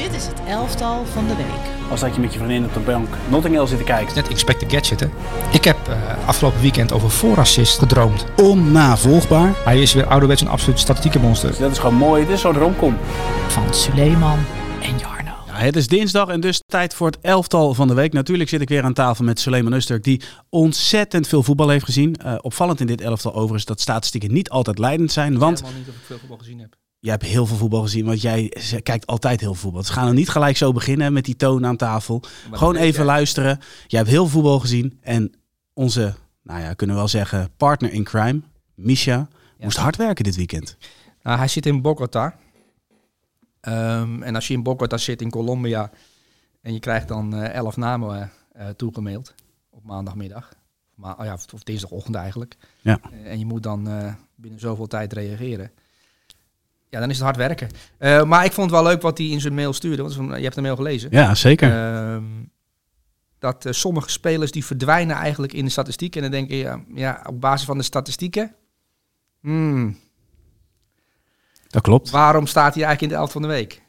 Dit is het elftal van de week. Als dat je met je vriendin op de bank Notting Hill zit te kijken. Net Inspector Gadget, hè. Ik heb eh, afgelopen weekend over voorassist gedroomd. Onnavolgbaar. Hij is weer ouderwets een absoluut statistiekenmonster. Dus dat is gewoon mooi. Dit is zo'n romcom. Van Suleiman en Jarno. Ja, het is dinsdag en dus tijd voor het elftal van de week. Natuurlijk zit ik weer aan tafel met Suleiman Usturk, die ontzettend veel voetbal heeft gezien. Eh, opvallend in dit elftal overigens dat statistieken niet altijd leidend zijn. Want helemaal niet of ik veel voetbal gezien heb. Jij hebt heel veel voetbal gezien, want jij kijkt altijd heel veel voetbal. Dus we gaan er niet gelijk zo beginnen met die toon aan tafel. Maar Gewoon even jij. luisteren. Jij hebt heel veel voetbal gezien. En onze, nou ja, kunnen we wel zeggen, partner in crime, Misha, moest hard werken dit weekend. Nou, hij zit in Bogota. Ehm, en als je in Bogota zit in Colombia en je krijgt dan eh, elf namen eh, eh, toegemaild op maandagmiddag. Maar, oh ja, of, of dinsdagochtend eigenlijk. Ja. En je moet dan binnen zoveel tijd reageren. Ja, dan is het hard werken. Eh, maar ik vond het wel leuk wat hij in zijn mail stuurde. Want je hebt de mail gelezen. Ja, zeker. Ehm, dat eh, sommige spelers die verdwijnen eigenlijk in de statistieken. En dan denk je, ja, ja op basis van de statistieken. hmm, dat klopt. waarom staat hij eigenlijk in de elf van de week?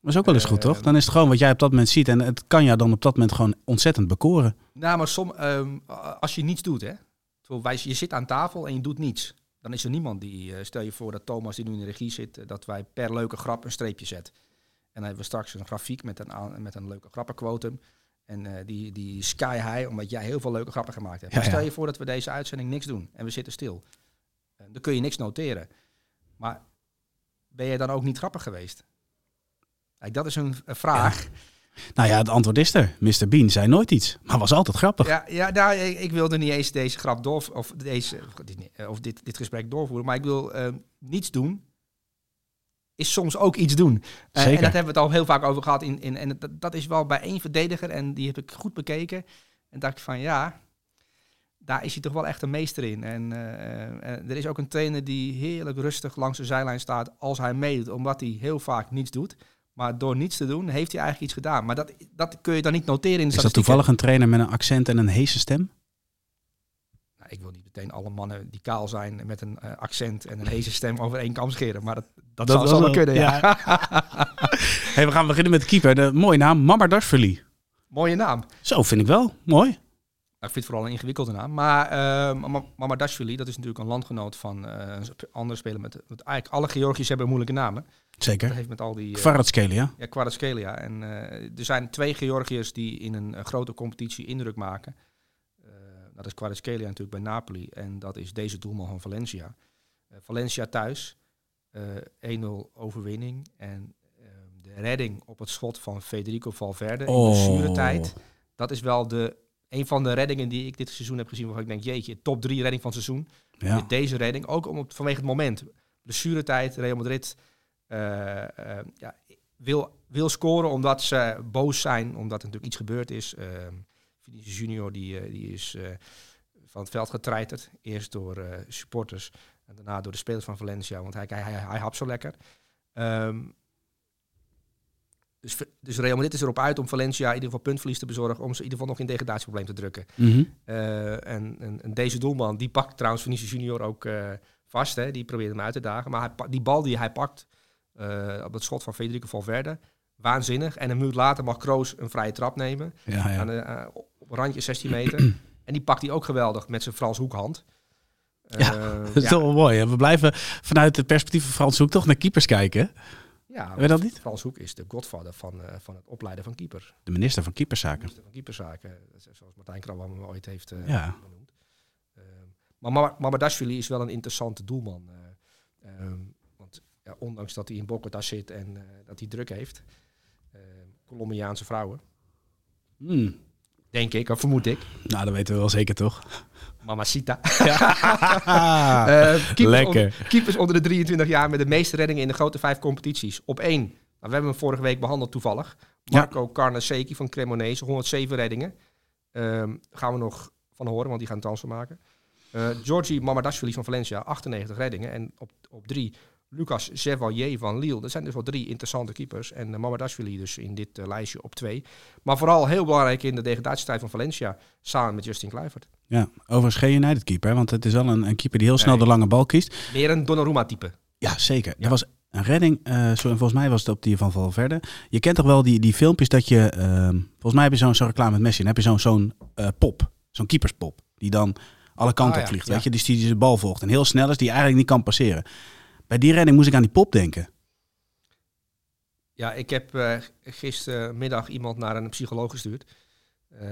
Dat is ook wel eens goed, Eh, toch? Dan is het gewoon wat jij op dat moment ziet. En het kan jou dan op dat moment gewoon ontzettend bekoren. Nou, maar som, ehm, als je niets doet, hè. Je zit aan tafel en je doet niets. Dan is er niemand die, eh, stel je voor dat Thomas die nu in de regie zit, eh, dat wij per leuke grap een streepje zetten. En dan hebben we straks een grafiek met een, met een leuke grappenquotum. En eh, die, die sky high, omdat jij heel veel leuke grappen gemaakt hebt. Ja, Maar stel ja. je voor dat we deze uitzending niks doen en we zitten stil. Dan kun je niks noteren. Maar ben je dan ook niet grappig geweest? Kijk, dat is een, een vraag. Nou ja, het antwoord is er. Mr. Bean zei nooit iets, maar was altijd grappig. Ja, ja nou, ik, wilde niet eens deze grap door of deze of dit, eh, dit, gesprek doorvoeren, maar ik wil eh, niets doen. Is soms ook iets doen. Zeker. en dat hebben we het al heel vaak over gehad. In, in, en dat, dat is wel bij één verdediger. En die heb ik goed bekeken. En dacht ik van ja, daar is hij toch wel echt een meester in. En er is ook een trainer die heerlijk rustig langs de zijlijn staat als hij meedoet. Omdat hij heel vaak niets doet. Maar door niets te doen, heeft hij eigenlijk iets gedaan. Maar dat, dat kun je dan niet noteren in de Is dat toevallig een trainer met een accent en een heese stem? Nou, ik wil niet meteen alle mannen die kaal zijn met een eh, accent en een heese stem over één kam scheren. Maar dat, dat, wel wel- kunnen, ja. Hey, we gaan beginnen met de keeper. De mooie naam, Mamardashvili. Mooie naam. Zo, vind ik wel. Mooi. Nou, ik vind het vooral een ingewikkelde naam. Maar eh Mama- Mamadashvili, dat is natuurlijk een landgenoot van eh, een andere speler. Met, met eigenlijk alle Georgiërs hebben moeilijke namen. Dat Zeker. heeft met al die... Kvaratskhelia. Ja, Kvaratskhelia. En eh, er zijn twee Georgiërs die in een grote competitie indruk maken. Dat is Kvaratskhelia natuurlijk bij Napoli. En dat is deze doelman van Valencia. Valencia thuis. eh 1-0 overwinning. En eh, de redding op het schot van Federico Valverde in Oh. blessuretijd. Dat is wel de, een van de reddingen die ik dit seizoen heb gezien. Waarvan ik denk, jeetje, top 3 redding van het seizoen. Ja. Met deze redding, ook om, het- vanwege het moment. Blessuretijd, Real Madrid eh, eh, ja, wil, wil scoren omdat ze boos zijn, omdat er natuurlijk iets gebeurd is. Uh, Vinicius Junior die, die is van het veld getreiterd. Eerst door supporters en daarna door de spelers van Valencia, want hij, hij, hij, hij hapt zo lekker. Ehm, dus, dus Real Madrid is erop uit om Valencia in ieder geval puntverlies te bezorgen, om ze in ieder geval nog in degradatieprobleem te drukken. Mhm. Eh, en, en, en deze doelman, die pakt trouwens Vinicius Junior ook eh, vast. Hè? Die probeert hem uit te dagen. Maar hij, die bal die hij pakt eh, op het schot van Federico Valverde, waanzinnig. En een minuut later mag Kroos een vrije trap nemen. Ja, ja. Aan de, op een randje 16 meter. en die pakt hij ook geweldig met zijn Frans hoekhand. Ja, Dat is ja, wel mooi. Hè? We blijven vanuit het perspectief van Frans Hoek toch naar keepers kijken. Ja, Weet dat niet? Frans Hoek is de godvader van, eh, van het opleiden van keeper. De minister van keeperszaken. Minister van keeperszaken, eh, zoals Martijn Krabbe hem ooit heeft eh, Ja. benoemd. Ehm, maar Mama- Mamadashvili is wel een interessante doelman. eh, ehm, want ja, ondanks dat hij in Bogota zit en dat hij druk heeft, ehm, Colombiaanse vrouwen, Hmm. denk ik, of vermoed ik, Nou, dat weten we wel zeker toch? Mamacita. Eh, keepers, lekker. Onder, keepers onder de 23 jaar met de meeste reddingen in de grote vijf competities. Op één, nou, we hebben hem vorige week behandeld toevallig. Ja. Marco Carnesecchi van Cremonese, 107 reddingen. Ehm, gaan we nog van horen, want die gaan transfer maken. Eh Georgi Mamadashvili van Valencia, 98 reddingen. En op, op drie, Lucas Chevalier van Lille. Dat zijn dus wel drie interessante keepers. En uh, Mamadashvili dus in dit eh, lijstje op twee. Maar vooral heel belangrijk in de degradatiestrijd van Valencia, samen met Justin Kluivert. Ja, overigens geen United keeper, want het is wel een, een keeper die heel snel Nee. de lange bal kiest. Meer een Donnarumma-type. Ja, zeker. Er was een redding. eh, zo, en volgens mij was het op die van Valverde. Je kent toch wel die, die filmpjes dat je... ehm, volgens mij heb je zo'n zo'n reclame met Messi. Dan heb je zo'n zo'n eh, pop. Zo'n keeperspop. Die dan alle kanten Ah, op ja, vliegt. ja. Weet je? Dus die, die de bal volgt. En heel snel is. Die eigenlijk niet kan passeren. Bij die redding moest ik aan die pop denken. Ja, ik heb eh, gistermiddag iemand naar een psycholoog gestuurd. Eh,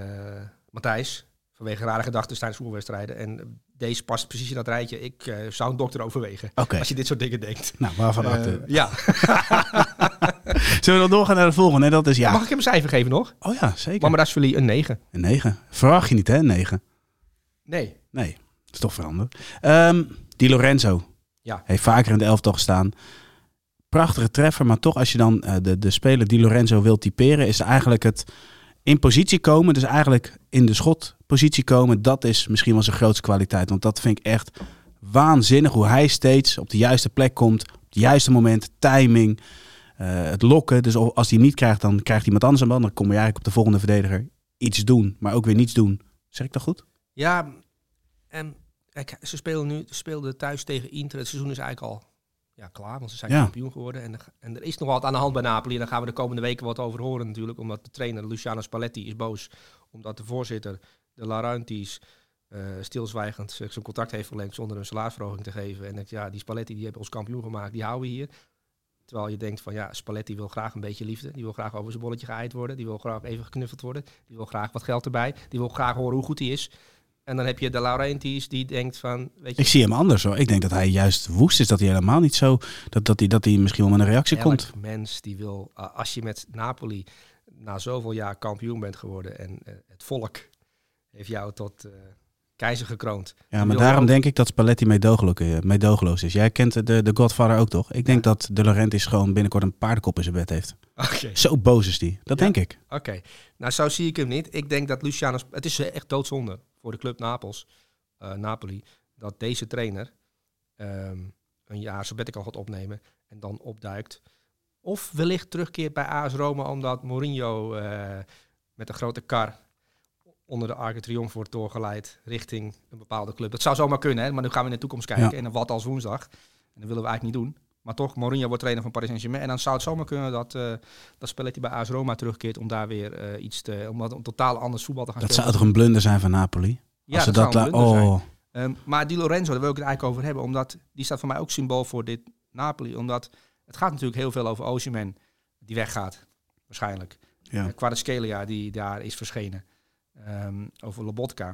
Matthijs, vanwege rare gedachten tijdens voetbalwedstrijden. En deze past precies in dat rijtje. Ik eh, zou een dokter overwegen. Als je dit soort dingen denkt. Nou, waarvan acte. ja. Zullen we dan doorgaan naar de volgende? En dat is ja. Mag ik hem een cijfer geven nog? Oh ja, zeker. Mamardashvili een 9. Een 9. Verwacht je niet, hè? Een 9. Nee. Nee, dat is toch veranderd. Ehm Di Lorenzo. Ja. Heeft vaker in de elftal gestaan. Prachtige treffer, maar toch als je dan eh, de, de speler Di Lorenzo wil typeren, is eigenlijk het in positie komen, dus eigenlijk in de schotpositie komen, dat is misschien wel zijn grootste kwaliteit. Want dat vind ik echt waanzinnig hoe hij steeds op de juiste plek komt, op het juiste moment, timing, eh, het lokken. Dus als hij niet krijgt, dan krijgt iemand anders een bal. Dan kom je eigenlijk op de volgende verdediger iets doen, maar ook weer niets doen. Zeg ik dat goed? Ja, en kijk, ze spelen nu, speelden thuis tegen Inter. Het seizoen is eigenlijk al ja, klaar, want ze zijn Ja. kampioen geworden. En, er- en er is nog wat aan de hand bij Napoli. En daar gaan we de komende weken wat over horen natuurlijk. Omdat de trainer Luciano Spalletti is boos. Omdat de voorzitter, de Laurentiis, eh stilzwijgend zijn contract heeft verlengd zonder een salarisverhoging te geven. En denkt, ja, die Spalletti die heeft ons kampioen gemaakt, die houden we hier. Terwijl je denkt van ja, Spalletti wil graag een beetje liefde. Die wil graag over zijn bolletje geëid worden. Die wil graag even geknuffeld worden. Die wil graag wat geld erbij. Die wil graag horen hoe goed hij is. En dan heb je de Laurentiis die denkt van, weet je, Ik zie hem anders hoor. Ik denk dat hij juist woest is, dat hij helemaal niet zo, dat, dat, hij, dat hij misschien wel met een reactie elk komt. mens die wil, uh, als je met Napoli na zoveel jaar kampioen bent geworden en uh, het volk heeft jou tot uh, keizer gekroond. Ja, maar daarom ook... denk ik dat Spalletti meedogenloos, meedogenloos is. Jij kent de, de Godfather ook toch? Ik denk ja. dat De Laurentiis gewoon binnenkort een paardenkop in zijn bed heeft. Okay. Zo boos is die. Dat ja. denk ik. Oké, okay. nou zo zie ik hem niet. Ik denk dat Luciano, het is echt doodzonde voor de club Napels, uh, Napoli, dat deze trainer um, een jaar sabbatical gaat opnemen en dan opduikt. Of wellicht terugkeert bij AS Roma omdat Mourinho uh, met een grote kar onder de Arc de Triomphe wordt doorgeleid richting een bepaalde club. Dat zou zomaar kunnen, hè? maar nu gaan we in de toekomst kijken. Ja. En dan wat als woensdag. En dat willen we eigenlijk niet doen. Maar toch, Mourinho wordt trainer van Paris Saint-Germain. En dan zou het zomaar kunnen dat, uh, dat Spalletti bij AS Roma terugkeert om daar weer uh, iets te... om een totaal anders voetbal te gaan dat spelen. zou toch een blunder zijn van Napoli? Ja, Als dat, dat zou een blunder oh. zijn. Um, maar Di Lorenzo, daar wil ik het eigenlijk over hebben. Omdat die staat voor mij ook symbool voor dit Napoli. Omdat het gaat natuurlijk heel veel over Osimhen. Die weggaat, waarschijnlijk. Ja. Uh, Kvaratskhelia, die daar is verschenen. Um, over Lobotka.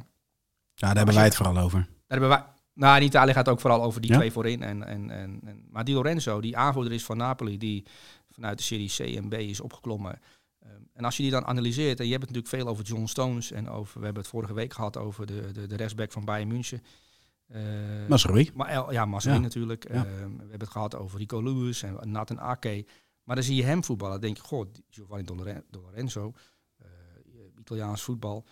Ja, daar hebben wij het vooral over. Daar hebben wij... Nou, in Italië gaat het ook vooral over die ja? twee voorin. En, en, en, en, maar Di Lorenzo, die aanvoerder is van Napoli, die vanuit de serie C en B is opgeklommen. Um, en als je die dan analyseert, en je hebt het natuurlijk veel over John Stones en over, we hebben het vorige week gehad over de, de, de rechtsback van Bayern München. Uh, Masrui. Ma ja, Masrui ja. natuurlijk. Ja. Uh, we hebben het gehad over Rico Lewis en Nathan Ake. Maar dan zie je hem voetballen, denk je, goh, Giovanni Di Lorenzo, Italiaans voetbal.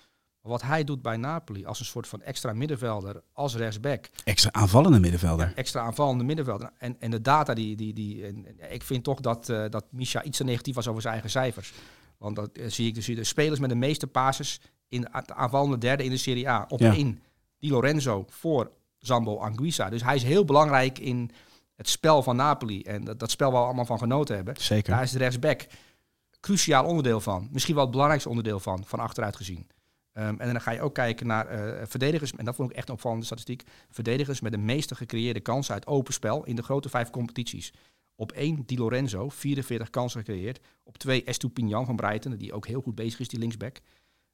Maar wat hij doet bij Napoli als een soort van extra middenvelder, als rechtsback. Extra aanvallende middenvelder. Ja, extra aanvallende middenvelder. En, en de data, die, die, die en, en ik vind toch dat, uh, dat Misha iets te negatief was over zijn eigen cijfers. Want dat uh, zie ik dus de spelers met de meeste passes in de aanvallende derde in de Serie A. Op ja. één Di Lorenzo voor Zambo Anguissa. Dus hij is heel belangrijk in het spel van Napoli. En dat, dat spel waar we allemaal van genoten hebben. Zeker. Daar is de rechtsback cruciaal onderdeel van. Misschien wel het belangrijkste onderdeel van, van achteruit gezien. Um, en dan ga je ook kijken naar uh, verdedigers, en dat vond ik echt een opvallende statistiek. Verdedigers met de meeste gecreëerde kansen uit open spel in de grote vijf competities. Op één Di Lorenzo, 44 kansen gecreëerd. Op twee Estupinian van Brighton, die ook heel goed bezig is, die linksback.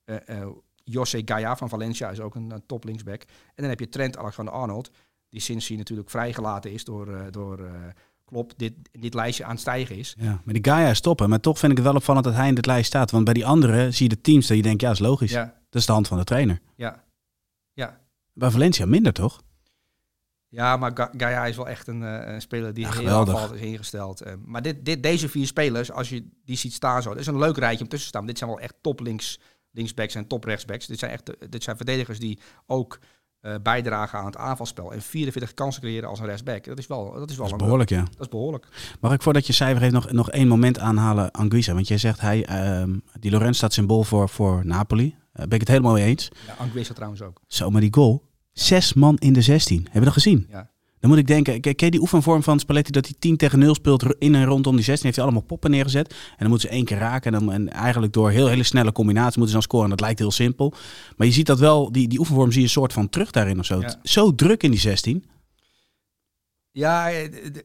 Uh, uh, José Gaia van Valencia is ook een, top linksback. En dan heb je Trent Alexander-Arnold, die sinds hij natuurlijk vrijgelaten is door, door Klopp, dit, dit lijstje aan het stijgen is. Ja, maar die Gaia is toppen. Maar toch vind ik het wel opvallend dat hij in dit lijst staat. Want bij die anderen zie je de teams dat je denkt, ja, is logisch. Ja. Dat is de hand van de trainer. Ja. ja. Bij Valencia minder, toch? Ja, maar Ga Gaia is wel echt een, uh, een speler die ja, heel aanvallend is ingesteld. Uh, maar dit, dit, deze vier spelers, als je die ziet staan zo, dat is een leuk rijtje om tussen te staan. Dit zijn wel echt top links, linksbacks en top rechtsbacks. Dit zijn echt dit zijn verdedigers die ook uh, bijdragen aan het aanvalspel. En 44 kansen creëren als een rechtsback. Dat is wel, dat is wel dat is behoorlijk, ja. Dat is behoorlijk. Mag ik voordat je cijfer heeft nog, nog één moment aanhalen, Anguissa? Want jij zegt, hij, uh, die Lorenz staat symbool voor, voor Napoli. Uh, ben ik het helemaal mee eens. Ja, Anguissa trouwens ook. Zo, maar die goal. Zes man in de 16. Heb je dat gezien? Ja. Dan moet ik denken, ken je die oefenvorm van Spalletti dat hij 10 tegen 0 speelt in en rondom die 16? Heeft hij allemaal poppen neergezet. En dan moeten ze één keer raken. En, dan, en eigenlijk door heel hele snelle combinaties moeten ze dan scoren. Dat lijkt heel simpel. Maar je ziet dat wel, die, die oefenvorm zie je een soort van terug daarin of zo. Ja. Zo druk in die 16. Ja, eh, het,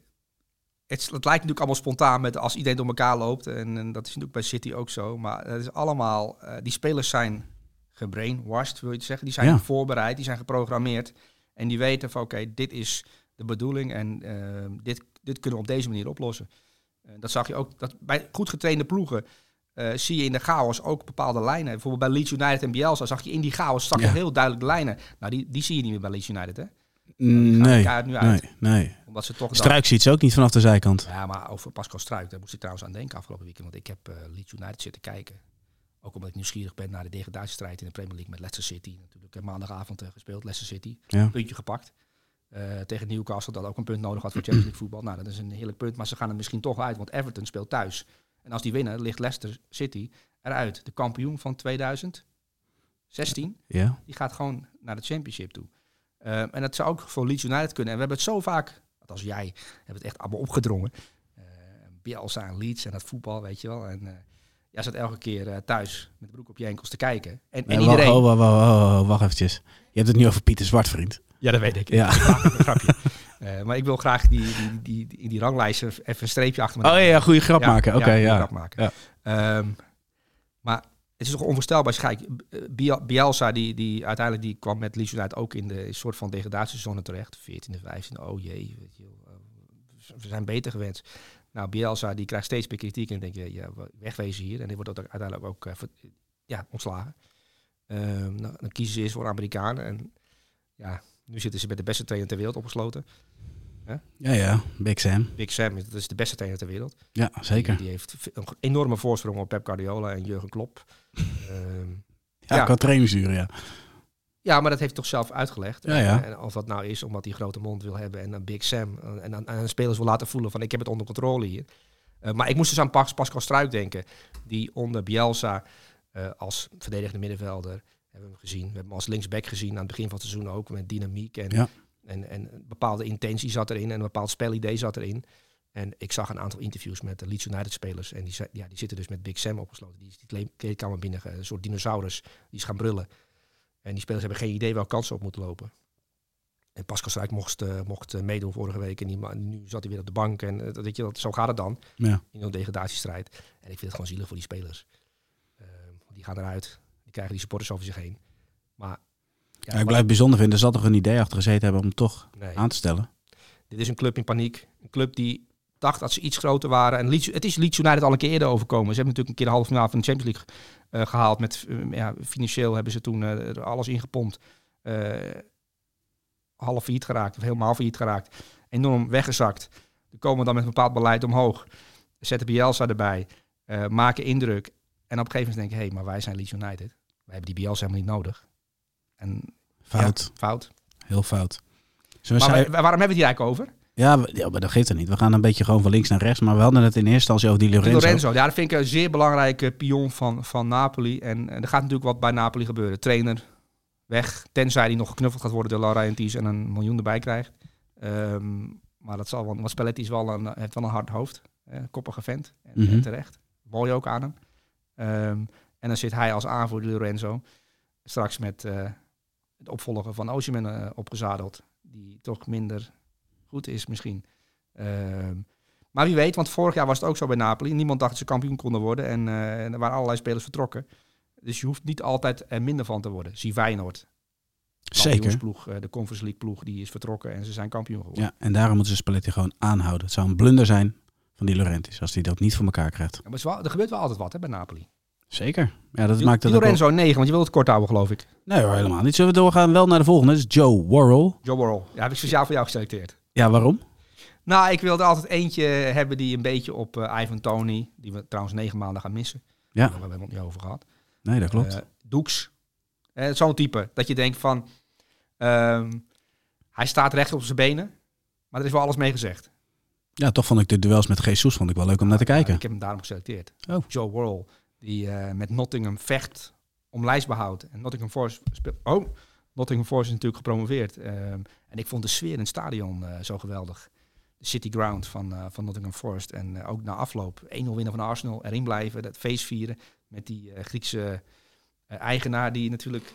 het lijkt natuurlijk allemaal spontaan met als iedereen door elkaar loopt. En, en dat is natuurlijk bij City ook zo. Maar het is allemaal, eh, die spelers zijn gebrainwashed, wil je het zeggen. Die zijn Ja. voorbereid, die zijn geprogrammeerd. En die weten van oké, dit is de bedoeling en eh, dit, dit kunnen we op deze manier oplossen. Eh, dat zag je ook, dat bij goed getrainde ploegen eh, zie je in de chaos ook bepaalde lijnen. Bijvoorbeeld bij Leeds United en Bielsa zag je in die chaos je Ja. heel duidelijk lijnen. Nou, die, die zie je niet meer bij Leeds United, hè? Nee, gaan nee, elkaar nu uit. nee. Omdat ze toch dan- Struik ziet ze ook niet vanaf de zijkant. ja, maar over Pascal Struik, daar moest ik trouwens aan denken afgelopen weekend. Want ik heb eh Leeds United zitten kijken. Ook omdat ik nieuwsgierig ben naar de degradatiestrijd in de Premier League met Leicester City. Natuurlijk maandagavond eh, gespeeld, Leicester City. Ja. Puntje gepakt. Eh, tegen Newcastle, dat ook een punt nodig had voor Champions League voetbal. Nou, dat is een heerlijk punt, maar ze gaan er misschien toch uit. Want Everton speelt thuis. En als die winnen, ligt Leicester City eruit. De kampioen van 2016 Ja. die gaat gewoon naar de championship toe. Ehm, en dat zou ook voor Leeds United kunnen. En we hebben het zo vaak, als jij, hebben het echt allemaal opgedrongen. Uh, Bielsa en Leeds en dat voetbal, weet je wel. En eh jij zat elke keer eh, thuis met de broek op je enkels te kijken. En, en iedereen... Wacht, wacht, eventjes. Je hebt het nu over Pieter Zwart, vriend. Ja, dat weet ik. Ja. Grapje. Eh, maar ik wil graag die, die, die, die, in die ranglijst even een streepje achter me. Oh ja, goede grap maken. Oké, ja. grap maken. Ja. Ehm, maar het is toch onvoorstelbaar. als je kijkt, eh, Biel- Bielsa, die, die uiteindelijk die kwam met Leeds United ook in de soort van degradatiezone terecht. 14e, 15e, oh jee, we zijn beter gewenst. Nou, Bielsa die krijgt steeds meer kritiek en denk je, ja, wegwezen hier. En die wordt ook uiteindelijk ook eh, ja, ontslagen. Ehm, nou, dan kiezen ze eerst voor Amerikanen. En ja, nu zitten ze met de beste trainer ter wereld opgesloten. Ja, ja. Big Sam. Big Sam, dat is de beste trainer ter wereld. Ja, zeker. Die, die heeft een enorme voorsprong op Pep Guardiola en Jurgen Klopp. Ehm, Ja, Ja. qua trainingsuren, ja. Ja, maar dat heeft hij toch zelf uitgelegd. Ja, ja. En of dat nou is omdat hij een grote mond wil hebben en een Big Sam. eh, En aan, aan spelers wil laten voelen van ik heb het onder controle hier. Eh, maar ik moest dus aan Pas, Pascal Struik denken. Die onder Bielsa eh, als verdedigende middenvelder hebben we hem gezien. We hebben hem als linksback gezien aan het begin van het seizoen ook. Met dynamiek en, Ja. en, en een bepaalde intentie zat erin. En een bepaald spelidee zat erin. En ik zag een aantal interviews met de Leeds United spelers. En die, ja, die zitten dus met Big Sam opgesloten. Die is die kle- kleedkamer binnen, een soort dinosaurus. Die is gaan brullen. En die spelers hebben geen idee welke kansen op moeten lopen. En Pascal Struik mocht, eh, mocht eh, meedoen vorige week. En die, nu zat hij weer op de bank. En eh, dat weet je, dat, zo gaat het dan ja. in een degradatiestrijd. En ik vind het gewoon zielig voor die spelers. Eh, want die gaan eruit. Die krijgen die supporters over zich heen. Maar ja, Ja, ik blijf het bijzonder vinden. Er zat toch een idee achter gezeten hebben om toch nee. aan te stellen. Dit is een club in paniek. Een club die dacht dat ze iets groter waren. En Leeds, het is Leeds United al een keer eerder overkomen. Ze hebben natuurlijk een keer de halve finale van de Champions League eh, gehaald. Met, eh, ja, financieel hebben ze toen eh, er alles ingepompt. Half failliet geraakt, of helemaal failliet geraakt. Enorm weggezakt. Dan komen dan met een bepaald beleid omhoog. Zetten Bielsa erbij. maken indruk. En op een gegeven moment denk ik, hé, hey, maar wij zijn Leeds United. Wij hebben die Bielsa helemaal niet nodig. En Fout. ja, fout. Heel fout. Zullen Maar waarom hebben we die eigenlijk over? Ja, ja, maar dat geeft het niet. We gaan een beetje gewoon van links naar rechts. Maar we hadden het in eerste instantie over die Di Lorenzo. Lorenzo. ja, dat vind ik een zeer belangrijke pion van, van Napoli. En, en er gaat natuurlijk wat bij Napoli gebeuren. Trainer weg, tenzij hij nog geknuffeld gaat worden door Laurentiis en een miljoen erbij krijgt. Ehm, maar dat zal wel, want Spalletti is wel een, heeft wel een hard hoofd. Eh, koppige vent. En, Mhm. en terecht. Mooi ook aan hem. Ehm, en dan zit hij als aanvoerder Lorenzo. Straks met eh het opvolger van Osimhen eh, opgezadeld. Die toch minder goed is misschien. Ehm, maar wie weet, want vorig jaar was het ook zo bij Napoli. Niemand dacht dat ze kampioen konden worden. En, eh, en er waren allerlei spelers vertrokken. Dus je hoeft niet altijd er minder van te worden. Zie Feyenoord. Zeker. Kampioensploeg, eh, de Conference League ploeg, die is vertrokken en ze zijn kampioen geworden. Ja, en daarom moeten ze Spalletti gewoon aanhouden. Het zou een blunder zijn van die Laurentiis als hij dat niet voor elkaar krijgt. Ja, maar er gebeurt wel altijd wat hè, bij Napoli. Zeker. Ja, dat maakt het Di ook wel- Lorenzo 9, want je wilt het kort houden geloof ik. Nee hoor, helemaal niet. Zullen we doorgaan wel naar de volgende? Dat is Joe Worrell. Joe Worrell. Ja, heb ik speciaal voor jou geselecteerd. Ja, waarom? Nou, ik wilde altijd eentje hebben die een beetje op eh, Ivan Tony, die we trouwens negen maanden gaan missen. Ja. Daar hebben we het niet over gehad. Nee, dat klopt. Eh, Doeks. Eh, Zo'n type. Dat je denkt van... ehm, hij staat recht op zijn benen. Maar er is wel alles mee gezegd. ja, toch vond ik de duels met Jesus vond ik wel leuk om naar te kijken. Ik heb hem daarom geselecteerd. Oh. Joe Worrell. Die met Nottingham vecht om lijstbehoud. En Nottingham Forest speelt... Oh, Nottingham Forest is natuurlijk gepromoveerd. Ehm, en ik vond de sfeer in het stadion eh, zo geweldig. De City Ground van, eh, van Nottingham Forest. En eh, ook na afloop 1-0 winnen van Arsenal. Erin blijven, dat feest vieren. Met die Griekse eigenaar die natuurlijk...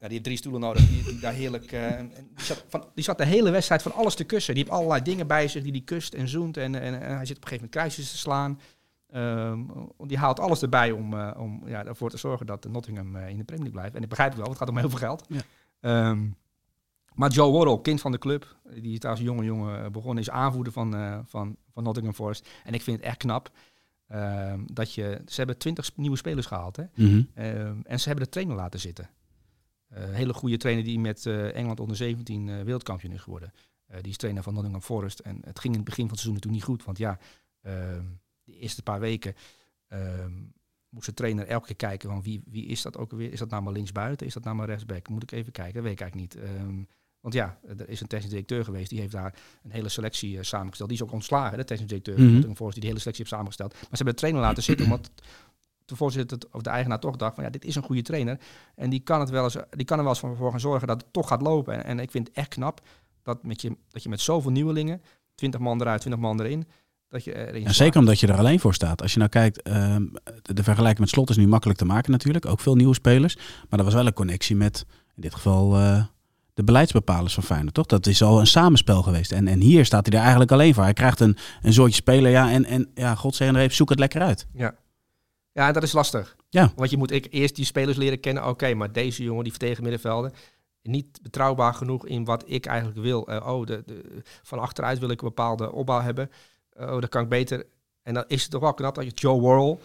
Ja, die heeft drie stoelen nodig. Die, daar heerlijk... die zat de hele wedstrijd van alles te kussen. Die heeft allerlei dingen bij zich die die kust en zoent. En, en, en hij zit op een gegeven moment kruisjes te slaan. Ehm, die haalt alles erbij om, eh, om ja, ervoor te zorgen dat Nottingham eh, in de Premier League blijft. En ik begrijp het wel, het gaat om heel veel geld. Ja. Ehm, maar Joe Worrell, kind van de club, die is als jonge jongen eh, begonnen, is aanvoerder van, van, van Nottingham Forest. En ik vind het echt knap ehm, dat je... Ze hebben twintig nieuwe spelers gehaald, hè. Mhm. En ze hebben de trainer laten zitten. Hele goede trainer die met Engeland onder 17 eh, wereldkampioen is geworden. Die is trainer van Nottingham Forest. En het ging in het begin van het seizoen toen niet goed. Want ja, de eerste paar weken ehm, moest de trainer elke keer kijken van wie, wie is dat ook alweer? Is dat nou maar linksbuiten? Is dat nou maar rechtsback? Moet ik even kijken? Dat weet ik eigenlijk niet. Ehm, want ja, er is een technisch directeur geweest. Die heeft daar een hele selectie eh, samengesteld. Die is ook ontslagen, de technisch directeur. Nottingham Forest, die de hele selectie heeft samengesteld. Maar ze hebben de trainer laten zitten, omdat de voorzitter of de eigenaar toch dacht van ja, dit is een goede trainer. En die kan, het wel eens, die kan er wel eens voor gaan zorgen dat het toch gaat lopen. En, en ik vind het echt knap dat, met je, dat je met zoveel nieuwelingen, 20 man eruit, 20 man erin, dat je erin slaagt. zeker omdat je er alleen voor staat. Als je nou kijkt, ehm, de, vergelijking met Slot is nu makkelijk te maken natuurlijk. Ook veel nieuwe spelers. Maar er was wel een connectie met, in dit geval, eh, de beleidsbepalers van Feyenoord, toch? Dat is al een samenspel geweest. En, en hier staat hij er eigenlijk alleen voor. Hij krijgt een, een soortje speler, ja, en, en ja, god zeggen even, zoek het lekker uit. Ja. ja, dat is lastig. Ja. Want je moet ik, eerst die spelers leren kennen. Oké, maar deze jongen, die verdedigen middenvelden, niet betrouwbaar genoeg in wat ik eigenlijk wil. Eh, oh, de, de, van achteruit wil ik een bepaalde opbouw hebben. Oh, dat kan ik beter. En dan is het toch wel knap dat je Joe Worrell,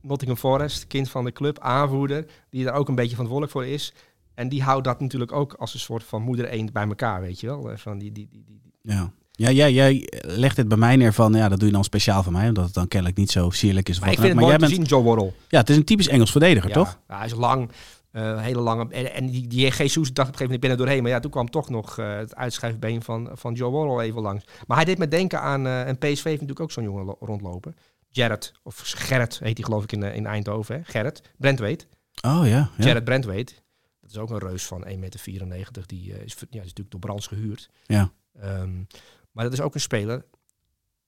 Nottingham Forest, kind van de club, aanvoerder, die daar ook een beetje verantwoordelijk voor is. En die houdt dat natuurlijk ook als een soort van moeder eend bij elkaar, weet je wel. Eh, Van die, die, die, die, Ja. Ja, jij, jij legt het bij mij neer van, ja, dat doe je dan speciaal voor mij, omdat het dan kennelijk niet zo sierlijk is. Maar ik vind het mooi jij te bent, zien, Joe Worrell. ja, het is een typisch Engels verdediger, Ja, toch? ja, hij is lang, eh, hele lange. En, en die, die Jesus dacht op een gegeven moment, er doorheen. Maar ja, toen kwam toch nog eh, het uitschrijfbeen van, van Joe Worrell even langs. Maar hij deed me denken aan, en PSV heeft natuurlijk ook zo'n jongen lo- rondlopen. Jared, of Gerrit heet hij geloof ik in, eh, in Eindhoven. Hè? Gerrit, Brentweet. Oh ja. ja. Jared Brentweet. Dat is ook een reus van 1,94 meter. Die is, ja, is natuurlijk door Brands gehuurd. Ja. Ehm, maar dat is ook een speler.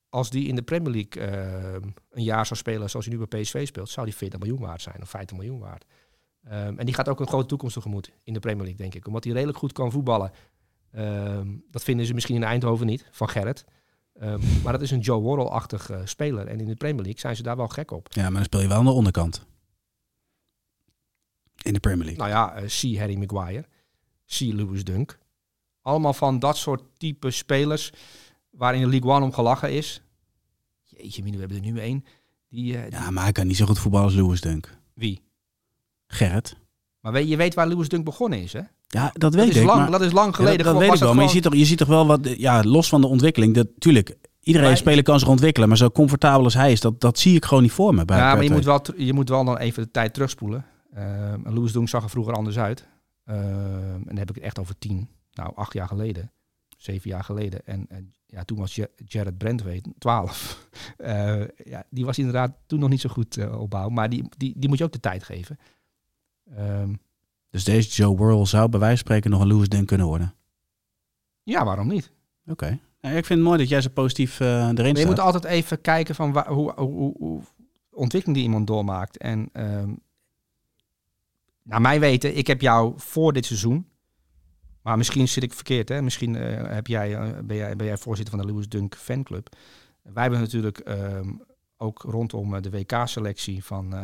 Als die in de Premier League ehm, een jaar zou spelen zoals hij nu bij PSV speelt, zou die 40 miljoen waard zijn of 50 miljoen waard. Ehm, en die gaat ook een grote toekomst tegemoet in de Premier League, denk ik. Omdat hij redelijk goed kan voetballen. Ehm, dat vinden ze misschien in Eindhoven niet, van Gerrit. Ehm, maar dat is een Joe Worrell-achtig eh, speler. En in de Premier League zijn ze daar wel gek op. Ja, maar dan speel je wel aan de onderkant. In de Premier League. Nou ja, eh C. Harry Maguire, C. Lewis Dunk. Allemaal van dat soort type spelers waar in de League One om gelachen is. Jeetje, we hebben er nu één. Die, eh, Ja, maar hij kan niet zo goed voetballen als Lewis Dunk. Wie? Gerrit. Maar je weet waar Lewis Dunk begonnen is, hè? Ja, dat weet Dat is, ik. lang, maar, dat is lang Ja, geleden. dat, weet ik wel. Maar je ziet, toch, je ziet toch wel wat, ja, los van de ontwikkeling. Dat, tuurlijk, iedereen speler kan zich ontwikkelen. Maar zo comfortabel als hij is, dat, dat zie ik gewoon niet voor me. Bij Ja, maar je moet, wel, je moet wel dan even de tijd terugspoelen. Ehm, en Lewis Dunk zag er vroeger anders uit. Ehm, en dan heb ik het echt over tien, nou acht jaar geleden. Zeven jaar geleden. En, en ja, toen was Ja- Jared Brentwaite 12. Eh, ja, die was inderdaad toen nog niet zo goed eh, opbouw. Maar die, die, die moet je ook de tijd geven. Ehm, Dus deze Joe Worrell zou bij wijze van spreken nog een Lewis Dunk kunnen worden. ja, waarom niet? Oké. Ik vind het mooi dat jij zo positief eh, erin Maar je staat. moet altijd even kijken van hoe, hoe, hoe, hoe ontwikkeling die iemand doormaakt. En ehm, naar mijn weten, ik heb jou voor dit seizoen, maar misschien zit ik verkeerd, hè? Misschien eh, heb jij, eh, ben, jij, ben jij voorzitter van de Lewis Dunk fanclub. Wij hebben natuurlijk ehm, ook rondom de WK-selectie van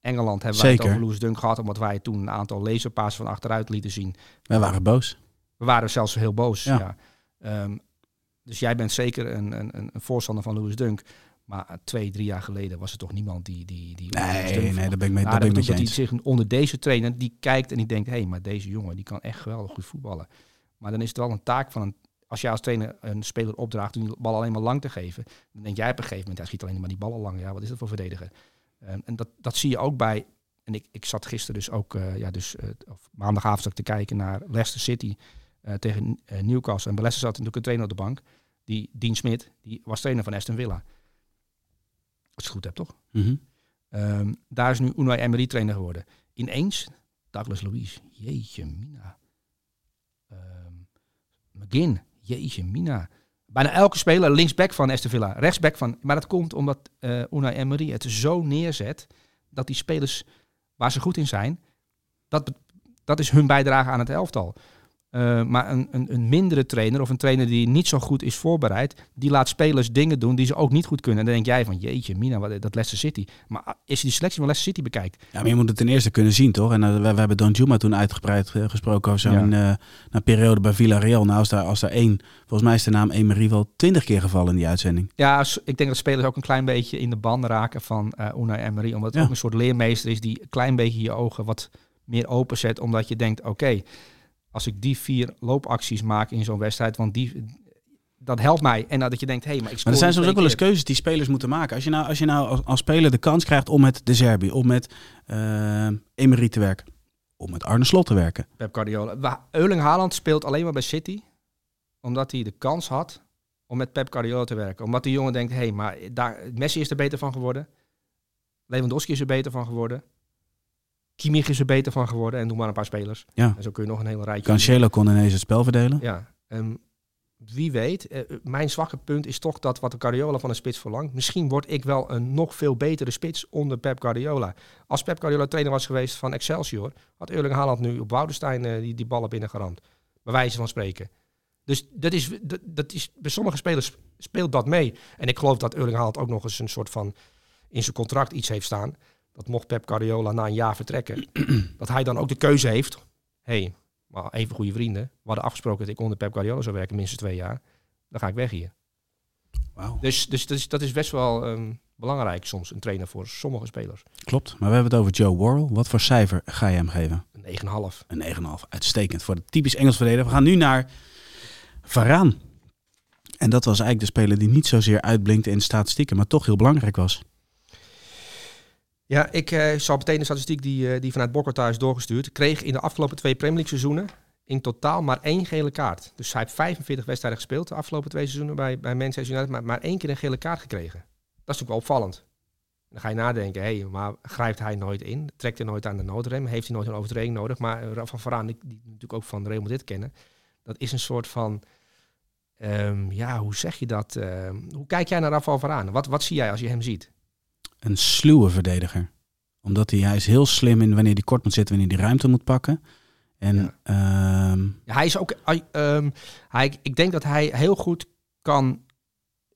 Engeland hebben wij het Zeker. over Lewis Dunk gehad, omdat wij toen een aantal laserpassen van achteruit lieten zien. Wij waren boos. We waren zelfs heel boos. Ja. Ja. Ehm, dus jij bent zeker een, een, een voorstander van Lewis Dunk. Maar twee, drie jaar geleden was er toch niemand die... die, die Nee, nee, vond. daar ben ik mee, daar ben ik eens. hij zich onder deze trainer, die kijkt en die denkt... hé, hey, maar deze jongen, die kan echt geweldig goed voetballen. Maar dan is het wel een taak van een... Als jij als trainer een speler opdraagt om die bal alleen maar lang te geven... dan denk jij op een gegeven moment, hij schiet alleen maar die ballen lang. Ja, wat is dat voor verdediger? Ehm, en dat, dat zie je ook bij... En ik, ik zat gisteren dus ook, eh, ja, dus, eh, of maandagavond zat ik te kijken naar Leicester City eh, tegen Newcastle. En bij Leicester zat natuurlijk een trainer op de bank. Die, Dean Smit, die was trainer van Aston Villa. Als ik het goed heb, toch? Mhm. Ehm, daar is nu Unai Emery trainer geworden. Ineens, Douglas Louise, jeetje mina. Ehm McGinn, jeetje mina. Bijna elke speler linksback van Aston Villa, rechtsback van... Maar dat komt omdat eh Unai Emery het zo neerzet... dat die spelers waar ze goed in zijn... dat, dat is hun bijdrage aan het elftal. Eh, maar een, een, een mindere trainer of een trainer die niet zo goed is voorbereid... die laat spelers dingen doen die ze ook niet goed kunnen. En dan denk jij van, jeetje mina, wat, dat Leicester City. Maar als je die selectie van Leicester City bekijkt... Ja, maar je moet het ten eerste kunnen zien, toch? En eh, we, we hebben Don Juma toen uitgebreid eh, gesproken over zo'n een periode bij Villarreal. Nou, als daar, als daar één, volgens mij is de naam Emery wel twintig keer gevallen in die uitzending. Ja, ik denk dat spelers ook een klein beetje in de ban raken van Unai Emery. Omdat het Ja. ook een soort leermeester is die een klein beetje je ogen wat meer openzet. Omdat je denkt, oké, als ik die vier loopacties maak in zo'n wedstrijd, want die, dat helpt mij. En dat je denkt, hé, hey, maar ik Maar er zijn soms ook wel eens keuzes die spelers moeten maken. Als je nou, als, je nou als, als speler de kans krijgt om met De Zerbi, om met eh Emery te werken, om met Arne Slot te werken. Pep Guardiola. Erling Haaland speelt alleen maar bij City, omdat hij de kans had om met Pep Guardiola te werken. Omdat die jongen denkt, hé, hey, maar daar, Messi is er beter van geworden. Lewandowski is er beter van geworden. Kimmich is er beter van geworden. En noem maar een paar spelers. Ja. En zo kun je nog een hele rijtje. Cancelo kon ineens het spel verdelen. Ja. ehm, wie weet. eh, mijn zwakke punt is toch dat wat de Guardiola van een spits verlangt. Misschien word ik wel een nog veel betere spits onder Pep Guardiola. Als Pep Guardiola trainer was geweest van Excelsior, had Erling Haaland nu op Woudenstein eh, die, die ballen binnengeramd. Bij wijze van spreken. Dus dat is, dat, dat is, bij sommige spelers speelt dat mee. En ik geloof dat Erling Haaland ook nog eens een soort van in zijn contract iets heeft staan. Dat mocht Pep Guardiola na een jaar vertrekken, dat hij dan ook de keuze heeft. hey, maar even goede vrienden. We hadden afgesproken dat ik onder Pep Guardiola zou werken, minstens twee jaar. Dan ga ik weg hier. Dus, dus dat, is, dat is best wel ehm, belangrijk soms, een trainer voor sommige spelers. Klopt. Maar we hebben het over Joe Worrell. Wat voor cijfer ga je hem geven? Een 9,5. Een 9,5. Uitstekend voor de typisch Engels verdediger. We gaan nu naar Varaan. En dat was eigenlijk de speler die niet zozeer uitblinkte in statistieken, maar toch heel belangrijk was. Ja, ik eh, zal meteen de statistiek die, eh, die vanuit Bokkota is doorgestuurd. Kreeg in de afgelopen twee Premier League seizoenen in totaal maar één gele kaart. Dus hij heeft 45 wedstrijden gespeeld de afgelopen twee seizoenen bij, bij Manchester United, maar, maar één keer een gele kaart gekregen. Dat is natuurlijk wel opvallend. Dan ga je nadenken, hé, maar grijpt hij nooit in? Trekt hij nooit aan de noodrem? Heeft hij nooit een overtreding nodig? Maar uh, Rafa Varaan, die, die natuurlijk ook van Real Madrid kennen, dat is een soort van, ehm, ja, hoe zeg je dat? Ehm, hoe kijk jij naar Rafa Varaan? Wat, wat zie jij als je hem ziet? Een sluwe verdediger. Omdat hij, hij is heel slim in wanneer hij kort moet zitten, wanneer hij ruimte moet pakken. En Ja. ehm, Ja, hij is ook. hij, ehm, hij, ik denk dat hij heel goed kan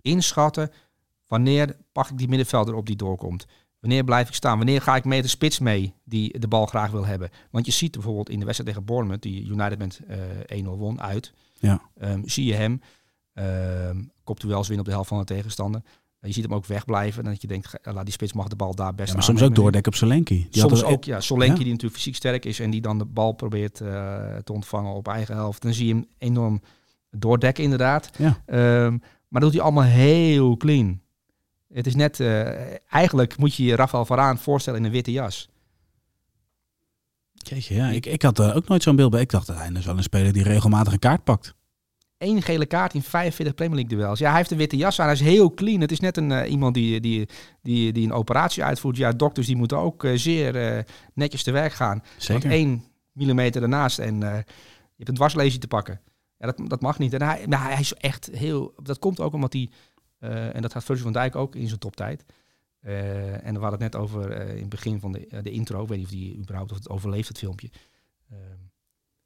inschatten wanneer pak ik die middenvelder op die doorkomt. Wanneer blijf ik staan? Wanneer ga ik met de spits mee die de bal graag wil hebben? Want je ziet bijvoorbeeld in de wedstrijd tegen Bournemouth, die United met eh 1-0 won uit. Ja. Ehm, zie je hem. ehm kopt u wel eens winnen op de helft van de tegenstander. Je ziet hem ook wegblijven. En dat je denkt, laat die spits mag de bal daar best ja, maar soms ook doordekken op Solanke. Die Soms er- ook, ja. Solenki Ja. die natuurlijk fysiek sterk is en die dan de bal probeert eh, te ontvangen op eigen helft. Dan zie je hem enorm doordekken inderdaad. Ja. Ehm, maar dat doet hij allemaal heel clean. Het is net, eh, eigenlijk moet je je Rafael Varaan voorstellen in een witte jas. Jeetje, ja, ik, ik had er ook nooit zo'n beeld bij. Ik dacht, hij is wel een speler die regelmatig een kaart pakt. Eén gele kaart in 45 Premier League duels. Ja, hij heeft een witte jas aan. Hij is heel clean. Het is net een, eh, iemand die, die, die, die een operatie uitvoert. Ja, dokters die moeten ook eh, zeer eh, netjes te werk gaan. Zeker. Want één millimeter ernaast en je hebt een dwarslesie te pakken. Ja, dat, dat mag niet. En hij, maar hij is echt heel... Dat komt ook omdat hij... en dat gaat Virgil van Dijk ook in zijn toptijd. En we hadden het net over in het begin van de, de intro. Ik weet niet of die überhaupt of het overleeft, het filmpje. Ehm,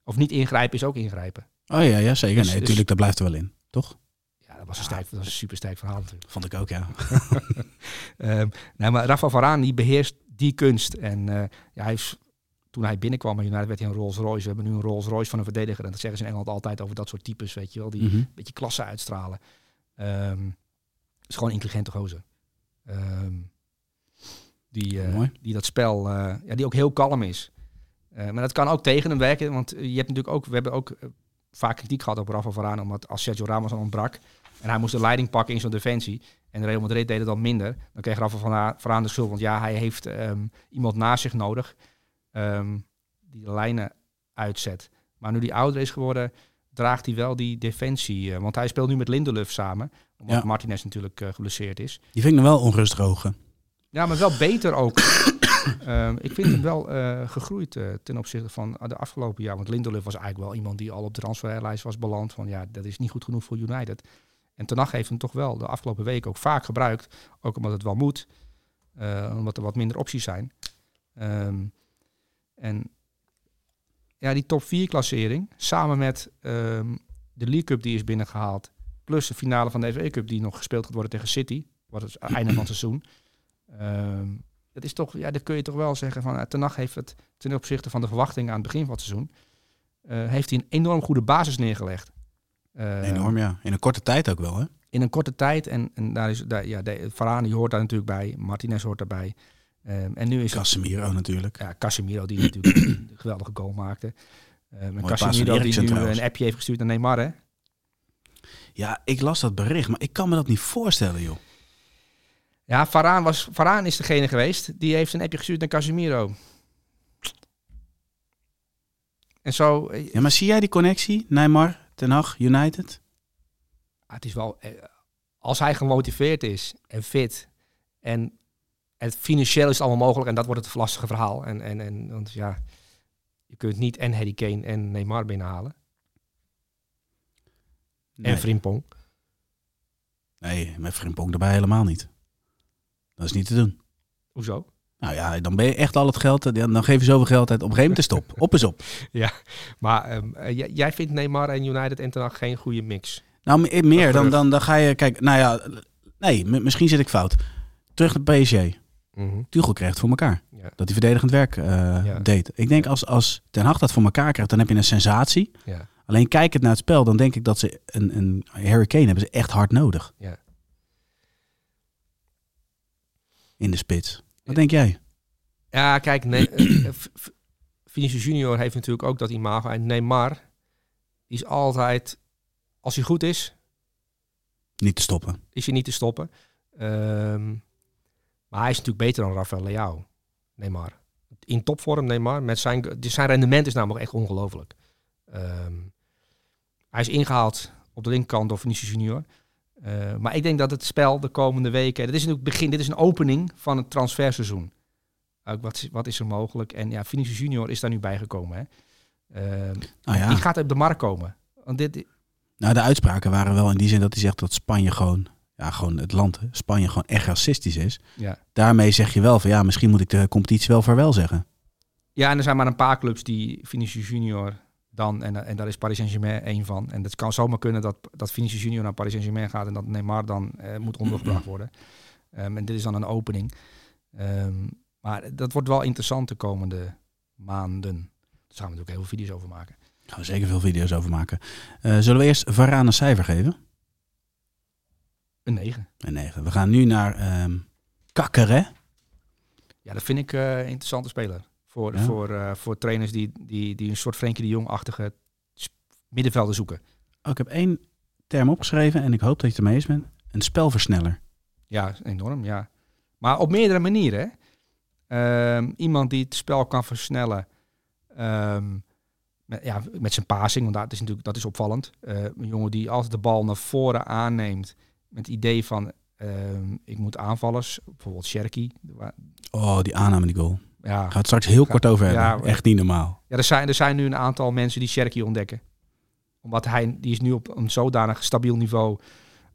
of niet ingrijpen is ook ingrijpen. Oh ja, ja zeker. Dus- nee, dus- natuurlijk, dat blijft er wel in. Toch? Ja, dat was een, sterk, dat was een super sterk verhaal natuurlijk. Vond ik ook, ja. Nou, maar Rafa Varaan die beheerst die kunst. En eh, ja, hij is, toen hij binnenkwam bij United werd hij een Rolls Royce. We hebben nu een Rolls Royce van een verdediger. En dat zeggen ze in Engeland altijd over dat soort types, weet je wel. Die Mhm. een beetje klasse uitstralen. Ehm is gewoon een intelligente gozer. Ehm, die, eh, die dat spel, eh, ja, die ook heel kalm is. Maar dat kan ook tegen hem werken, want je hebt natuurlijk ook, we hebben ook vaak kritiek gehad op Rafa Varane, omdat als Sergio Ramos dan ontbrak en hij moest de leiding pakken in zo'n defensie en Real Madrid deed het dan minder, dan kreeg Rafa Vara- Varane de schuld, want ja, hij heeft ehm, iemand naast zich nodig ehm, die de lijnen uitzet. Maar nu die ouder is geworden, draagt hij wel die defensie, eh, want hij speelt nu met Lindelöf samen, omdat Ja. Martinez natuurlijk eh, geblesseerd is. Die vind ik nog wel onrustig ogen. Ja, maar wel beter ook. Ehm, ik vind hem wel eh, gegroeid eh, ten opzichte van de afgelopen jaar. Want Lindelöf was eigenlijk wel iemand die al op de transferlijst was beland. Van ja, dat is niet goed genoeg voor United. En Ten Hag heeft hem toch wel de afgelopen weken ook vaak gebruikt. Ook omdat het wel moet. eh, omdat er wat minder opties zijn. Ehm, en ja, die top 4 klassering, samen met ehm, de League Cup die is binnengehaald, plus de finale van de FA Cup die nog gespeeld gaat worden tegen City, wat het einde van het seizoen. Ehm, dat is toch, ja, dat kun je toch wel zeggen van, uh, Ten Hag heeft het ten opzichte van de verwachtingen aan het begin van het seizoen, eh, heeft hij een enorm goede basis neergelegd. Eh, Enorm, ja. In een korte tijd ook wel, hè? in een korte tijd. En, en daar is daar, ja, de, Varane die hoort daar natuurlijk bij. Martinez hoort daarbij. Ehm, en nu is het Casemiro natuurlijk. ja, Casemiro die natuurlijk een geweldige goal maakte. Ehm en Casemiro die nu trouwens. een appje heeft gestuurd naar Neymar. Hè? Ja, ik las dat bericht, maar ik kan me dat niet voorstellen, joh. Ja, Varane, was, Varane is degene geweest. Die heeft een appje gestuurd naar Casemiro. En zo, eh, Ja, maar zie jij die connectie? Neymar, Ten Hag, United? Ah, het is wel, eh, als hij gemotiveerd is en fit en het financieel is het allemaal mogelijk en dat wordt het lastige verhaal. En, en, en want ja, je kunt niet en Harry Kane en Neymar binnenhalen Nee, en Frimpong. nee met Frimpong erbij helemaal niet. Dat is niet te doen. Hoezo? Nou ja, dan ben je echt al het geld, ja, dan geef je zoveel geld uit. Op een gegeven moment stop. Op is op. Maar ehm, eh, jij, vindt Neymar en United en Ten geen goede mix. Nou, me- meer dan, dan, dan ga je, kijk, nou ja, nee, misschien zit ik fout. Terug naar PSG. Tuchel kreeg het voor elkaar. Ja. Dat hij verdedigend werk eh, Ja. deed. Ik denk als, als Ten Hag dat voor elkaar krijgt, dan heb je een sensatie. Ja. Alleen kijkend naar het spel, dan denk ik dat ze een, een Harry Kane hebben ze echt hard nodig. Ja. In de spits. Wat denk jij? Ja, kijk, nee, eh, F- Vinicius Junior heeft natuurlijk ook dat imago. En Neymar is altijd, als hij goed is, Niet te stoppen. is hij niet te stoppen. Ehm, maar hij is natuurlijk beter dan Rafael Leao, Neymar. In topvorm Neymar, met zijn, zijn rendement is namelijk echt ongelooflijk. Ehm, hij is ingehaald op de linkerkant door Vinicius Junior. Eh, maar ik denk dat het spel de komende weken... Dit is natuurlijk begin, dit is een opening van het transferseizoen. Ook wat, is- wat is er mogelijk? En ja, Vinicius Junior is daar nu bijgekomen. Hè? Ehm, Nou ja, Die gaat op de markt komen. Want dit, nou, de uitspraken waren wel in die zin dat hij zegt dat Spanje gewoon, ja, gewoon het land, Spanje gewoon echt racistisch is. ja. Daarmee zeg je wel van ja, misschien moet ik de competitie wel vaarwel zeggen. Ja, en er zijn maar een paar clubs die Vinicius Junior dan, en, en daar is Paris Saint-Germain één van. En het kan zomaar kunnen dat, dat Vinicius Junior naar Paris Saint-Germain gaat en dat Neymar dan eh, moet ondergebracht worden. Ehm, en dit is dan een opening. Ehm, maar dat wordt wel interessant de komende maanden. Daar gaan we natuurlijk heel veel video's over maken. Daar gaan we zeker veel video's over maken. Eh, zullen we eerst Varane een cijfer geven? Een 9. Een 9. We gaan nu naar ehm Kakkeré. Ja, dat vind ik eh, een interessante speler. Voor, Ja. voor, eh, voor trainers die, die, die een soort Frenkie de Jong-achtige middenvelden zoeken. Oh, ik heb één term opgeschreven en ik hoop dat je het ermee eens bent. Een spelversneller. Ja, enorm, ja. Maar op meerdere manieren. hè. Ehm, iemand die het spel kan versnellen. ehm, met, ja, met zijn passing, want dat is natuurlijk dat is opvallend. Eh, een jongen die altijd de bal naar voren aanneemt. Met het idee van, ehm, ik moet aanvallers, bijvoorbeeld Sherky. wa- Oh, die aanname die goal. Ja, Gaan we het straks heel Ga- kort over hebben. ja, Echt niet normaal. ja er, zijn, er zijn nu een aantal mensen die Sherky ontdekken. Omdat hij, die is nu op een zodanig stabiel niveau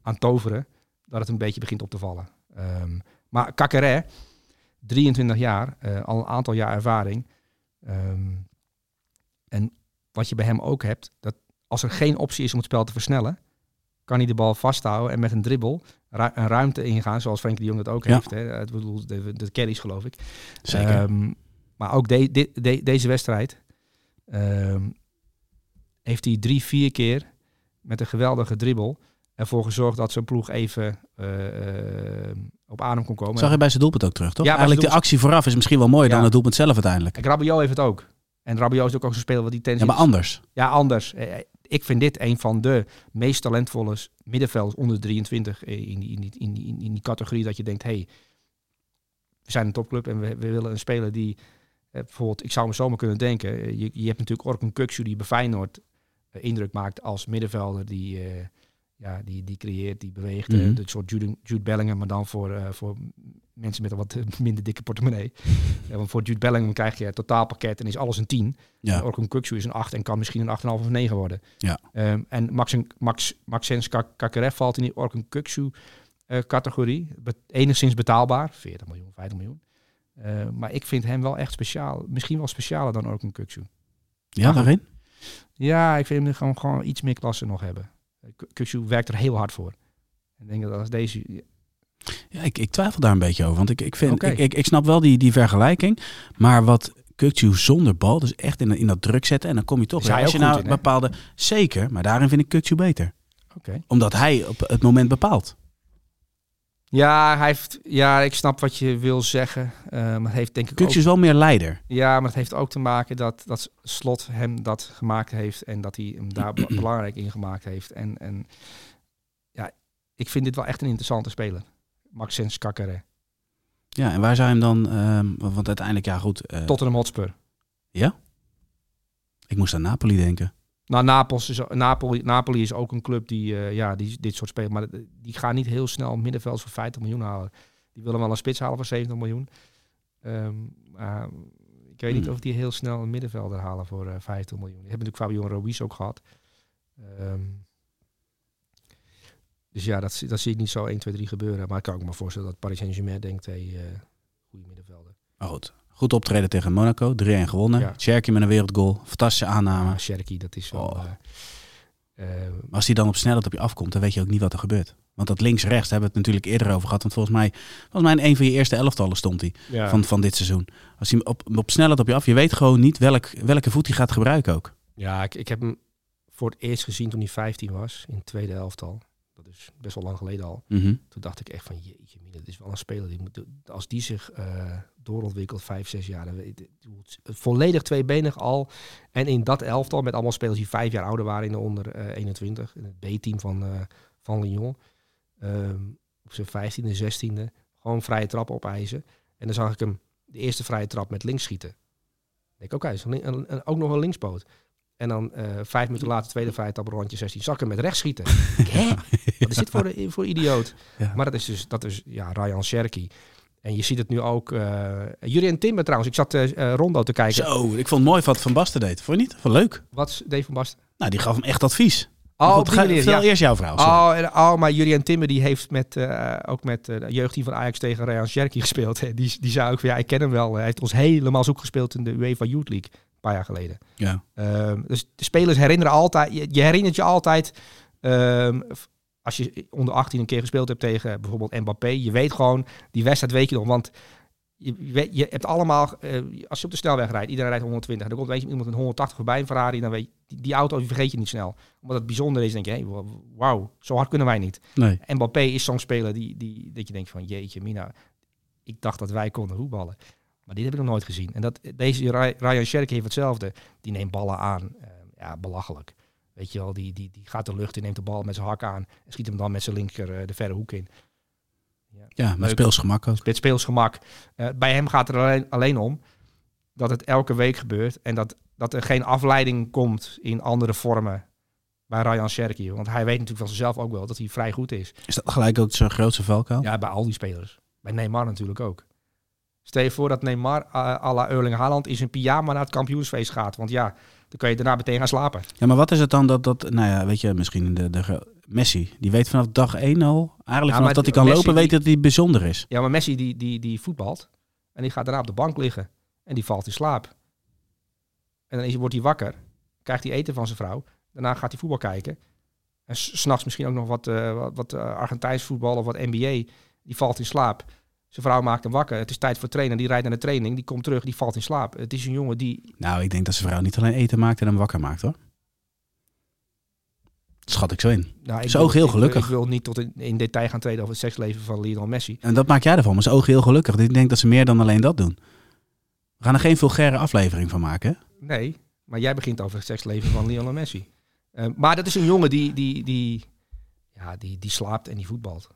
aan toveren, dat het een beetje begint op te vallen. Ehm, maar Kakere, 23 jaar, eh, al een aantal jaar ervaring. Ehm, en wat je bij hem ook hebt, dat als er geen optie is om het spel te versnellen, kan hij de bal vasthouden en met een dribbel een ruimte ingaan, zoals Frenkie de Jong dat ook Ja. heeft. Hè. Ik bedoel, de, de carries geloof ik. Zeker. Ehm, maar ook de, de- de- deze wedstrijd ehm, heeft hij drie, vier keer met een geweldige dribbel ervoor gezorgd dat zijn ploeg even eh, eh, op adem kon komen. Zag je bij zijn doelpunt ook terug, toch? Ja, Eigenlijk de actie vooraf is misschien wel mooier Ja. dan het doelpunt zelf uiteindelijk. Kijk, Rabiot heeft het ook. En Rabiot is ook, ook zo'n speler wat die tennis Ja, maar anders. Ja, anders. Ik vind dit een van de meest talentvolle middenvelders onder de 23 eh, in die, in die, in die, in die categorie dat je denkt, hey, we zijn een topclub en we, we willen een speler die, eh, bijvoorbeeld, ik zou me zomaar kunnen denken, eh, je, je hebt natuurlijk Orkun Kuksu die bij Feyenoord indruk maakt als middenvelder die, ja, die, die creëert, die beweegt. Mhm. Een soort Jude, Jude Bellingham, maar dan voor, voor mensen met een wat eh, minder dikke portemonnee. ja, want voor Jude Bellingham krijg je het totaalpakket en is alles een 10. Ja. En Orkun Kuksu is een 8 en kan misschien een 8,5 of 9 worden. Ja. Ehm, en Max, Max, Maxens valt in die Orkun Kuksu eh, categorie. Be- enigszins betaalbaar, 40 miljoen, 50 miljoen. Eh, maar ik vind hem wel echt speciaal. Misschien wel specialer dan Orkun Kuksu. Ja, waarin? Ja, ik vind hem gewoon, gewoon iets meer klasse nog hebben. Kuksu werkt er heel hard voor. Ik denk dat als deze... Ja, ik, ik twijfel daar een beetje over. Want ik, ik, vind, ik, ik, ik snap wel die, die vergelijking. Maar wat Kukcu zonder bal, dus echt in, in dat druk zetten. En dan kom je toch Is weer. Als je nou in, bepaalde. Zeker, maar daarin vind ik Kukcu beter. Oké. Omdat hij op het moment bepaalt. Ja, hij heeft, ja, ik snap wat je wil zeggen. Eh, maar het heeft denk ik Kukcu is wel meer leider. ja, maar het heeft ook te maken dat, dat Slot hem dat gemaakt heeft en dat hij hem daar be- belangrijk in gemaakt heeft. En, en ja, ik vind dit wel echt een interessante speler. Maxence Kakare. Ja, en waar zou je hem dan... ehm, want uiteindelijk, ja goed. eh, Tottenham Hotspur. Ja? Ik moest aan Napoli denken. Nou, Napels is, Napoli, Napoli is ook een club die, eh, ja, die dit soort spelers... Maar die gaan niet heel snel middenveld voor 50 miljoen halen. Die willen wel een spits halen voor 70 miljoen. Ehm, ik weet niet Hmm. of die heel snel een middenvelder halen voor eh 50 miljoen. Die hebben natuurlijk Fabio Ruiz ook gehad. Ehm, dus ja, dat, zie- dat zie ik niet zo 1, 2, 3 gebeuren. Maar ik kan ook me voorstellen dat Paris Saint-Germain denkt... Hey, eh goede middenvelder. Goed. Goed optreden tegen Monaco. 3-1 gewonnen. Ja. Cherky met een wereldgoal. Fantastische aanname. Maar Sherky, dat is wel... Oh. eh, eh, als die dan op snelheid op je afkomt, dan weet je ook niet wat er gebeurt. Want dat links-rechts hebben we het natuurlijk eerder over gehad. Want volgens mij, volgens mij in een van je eerste elftallen stond hij ja. van, van dit seizoen. Als hij op, op snelheid op je af, je weet gewoon niet welk, welke voet hij gaat gebruiken ook. Ja, ik, ik heb hem voor het eerst gezien toen hij 15 was, in het tweede elftal. Dat is best wel lang geleden al. Mhm. Toen dacht ik echt van, jeetje, dit is wel een speler. Die moet, als die zich eh, doorontwikkelt, vijf, zes jaar, dan weet volledig tweebenig al. En in dat elftal, met allemaal spelers die vijf jaar ouder waren in de onder eh, 21, in het B-team van, eh, van Lyon. Ehm, op zijn vijftiende, zestiende, gewoon vrije trap opeisen. En dan zag ik hem de eerste vrije trap met links schieten. Ik denk, oké, is een lin- een- een- ook nog een linkspoot. En dan eh, vijf minuten later, tweede vrije trap, rondje 16, zag ik hem met rechts schieten. Hè? Wat is dit voor, de, voor idioot? Ja. Maar dat is dus, dat is ja, Ryan Sherky. En je ziet het nu ook. eh Jurien Timber trouwens. Ik zat eh, Rondo te kijken. Zo, ik vond het mooi wat Van Basten deed. Vond je niet? Vond leuk. Wat Dave van Basten? Nou, die gaf hem echt advies. Oh, goed, op ga, ja. eerst jouw sorry. Oh, en, oh, maar Jurien Timber die heeft met, eh, ook met eh, de jeugdteam van Ajax tegen Ryan Sherky gespeeld. hè. Die, die zei ook van ja, ik ken hem wel. Hij heeft ons helemaal zoek gespeeld in de UEFA Youth League. Paar jaar geleden. Ja. Ehm, dus de spelers herinneren altijd, je, je herinnert je altijd, ehm, als je onder 18 een keer gespeeld hebt tegen bijvoorbeeld Mbappé, je weet gewoon, die wedstrijd weet je nog, want je, je, weet- je hebt allemaal, eh, als je op de snelweg rijdt, iedereen rijdt 120, en dan komt weet je, iemand met 180 voorbij, een Ferrari, dan weet je, die, die auto die vergeet je niet snel. Omdat het bijzonder is, denk je, hey, wa- wauw, zo hard kunnen wij niet. Nee. Mbappé is zo'n speler die, die, dat je denkt van, jeetje mina, ik dacht dat wij konden voetballen. Maar dit heb ik nog nooit gezien. En dat, deze Ry- Ryan Sherk heeft hetzelfde. Die neemt ballen aan. Eh, ja, belachelijk. Weet je wel, die, die, die gaat de lucht in, neemt de bal met zijn hak aan. En schiet hem dan met zijn linker eh, de verre hoek in. Ja, met Leuk. speelsgemak ook. Dit speelsgemak. Eh, bij hem gaat het er alleen, alleen om dat het elke week gebeurt. En dat, dat er geen afleiding komt in andere vormen bij Ryan Sherky. Want hij weet natuurlijk van zichzelf ook wel dat hij vrij goed is. Is dat gelijk ook zijn grootste valkuil? Ja, bij al die spelers. Bij Neymar natuurlijk ook. Stel je voor dat Neymar uh, à la Erling Haaland in zijn pyjama naar het kampioensfeest gaat. Want ja, dan kan je daarna meteen gaan slapen. Ja, maar wat is het dan dat, dat nou ja, weet je, misschien de, de Messi, die weet vanaf dag één al, eigenlijk Ja, vanaf dat hij kan Messi lopen, weet dat hij bijzonder is. Ja, maar Messi die, die, die voetbalt. En die gaat daarna op de bank liggen. En die valt in slaap. En dan is, wordt hij wakker. Krijgt hij eten van zijn vrouw. Daarna gaat hij voetbal kijken. En s- s'nachts misschien ook nog wat, eh, wat, wat eh, Argentijns voetbal of wat NBA. Die valt in slaap. Zijn vrouw maakt hem wakker. Het is tijd voor trainen. Die rijdt naar de training. Die komt terug. Die valt in slaap. Het is een jongen die... Nou, ik denk dat zijn vrouw niet alleen eten maakt en hem wakker maakt hoor. Dat schat ik zo in. Nou, ik Zijn oog heel gelukkig. Ik wil niet tot in, in detail gaan treden over het seksleven van Lionel Messi. En dat maak jij ervan, maar zijn ogen heel gelukkig. Ik denk dat ze meer dan alleen dat doen. We gaan er geen vulgaire aflevering van maken. hè? Nee, maar jij begint over het seksleven van Lionel Messi. Eh, maar dat is een jongen die, die, die, ja, die, die slaapt en die voetbalt.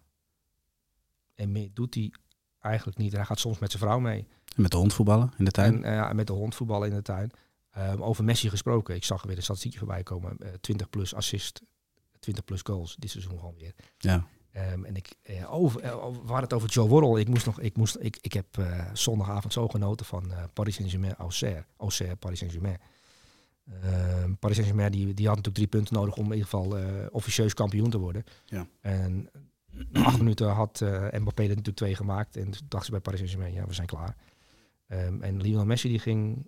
En doet hij eigenlijk niet. Hij gaat soms met zijn vrouw mee. En met de hond voetballen in de tuin. En eh, met de hond voetballen in de tuin. Eh, over Messi gesproken. Ik zag weer een statistiekje voorbij komen. Eh, 20 plus assist 20 plus goals dit seizoen gewoon weer. Ja. Ehm, en ik, eh, over, eh, hadden het over Joe Worrell. Ik moest nog, ik moest, ik, ik heb eh, zondagavond zo genoten van eh, Paris Saint-Germain, Auxerre, Auxerre, Paris Saint-Germain. Ehm, Paris Saint-Germain die, die had natuurlijk drie punten nodig om in ieder geval eh, officieus kampioen te worden. Ja. En acht minuten had eh Mbappé er natuurlijk twee gemaakt. En toen dachten ze bij Paris Saint-Germain, ja, we zijn klaar. Ehm, en Lionel Messi die ging,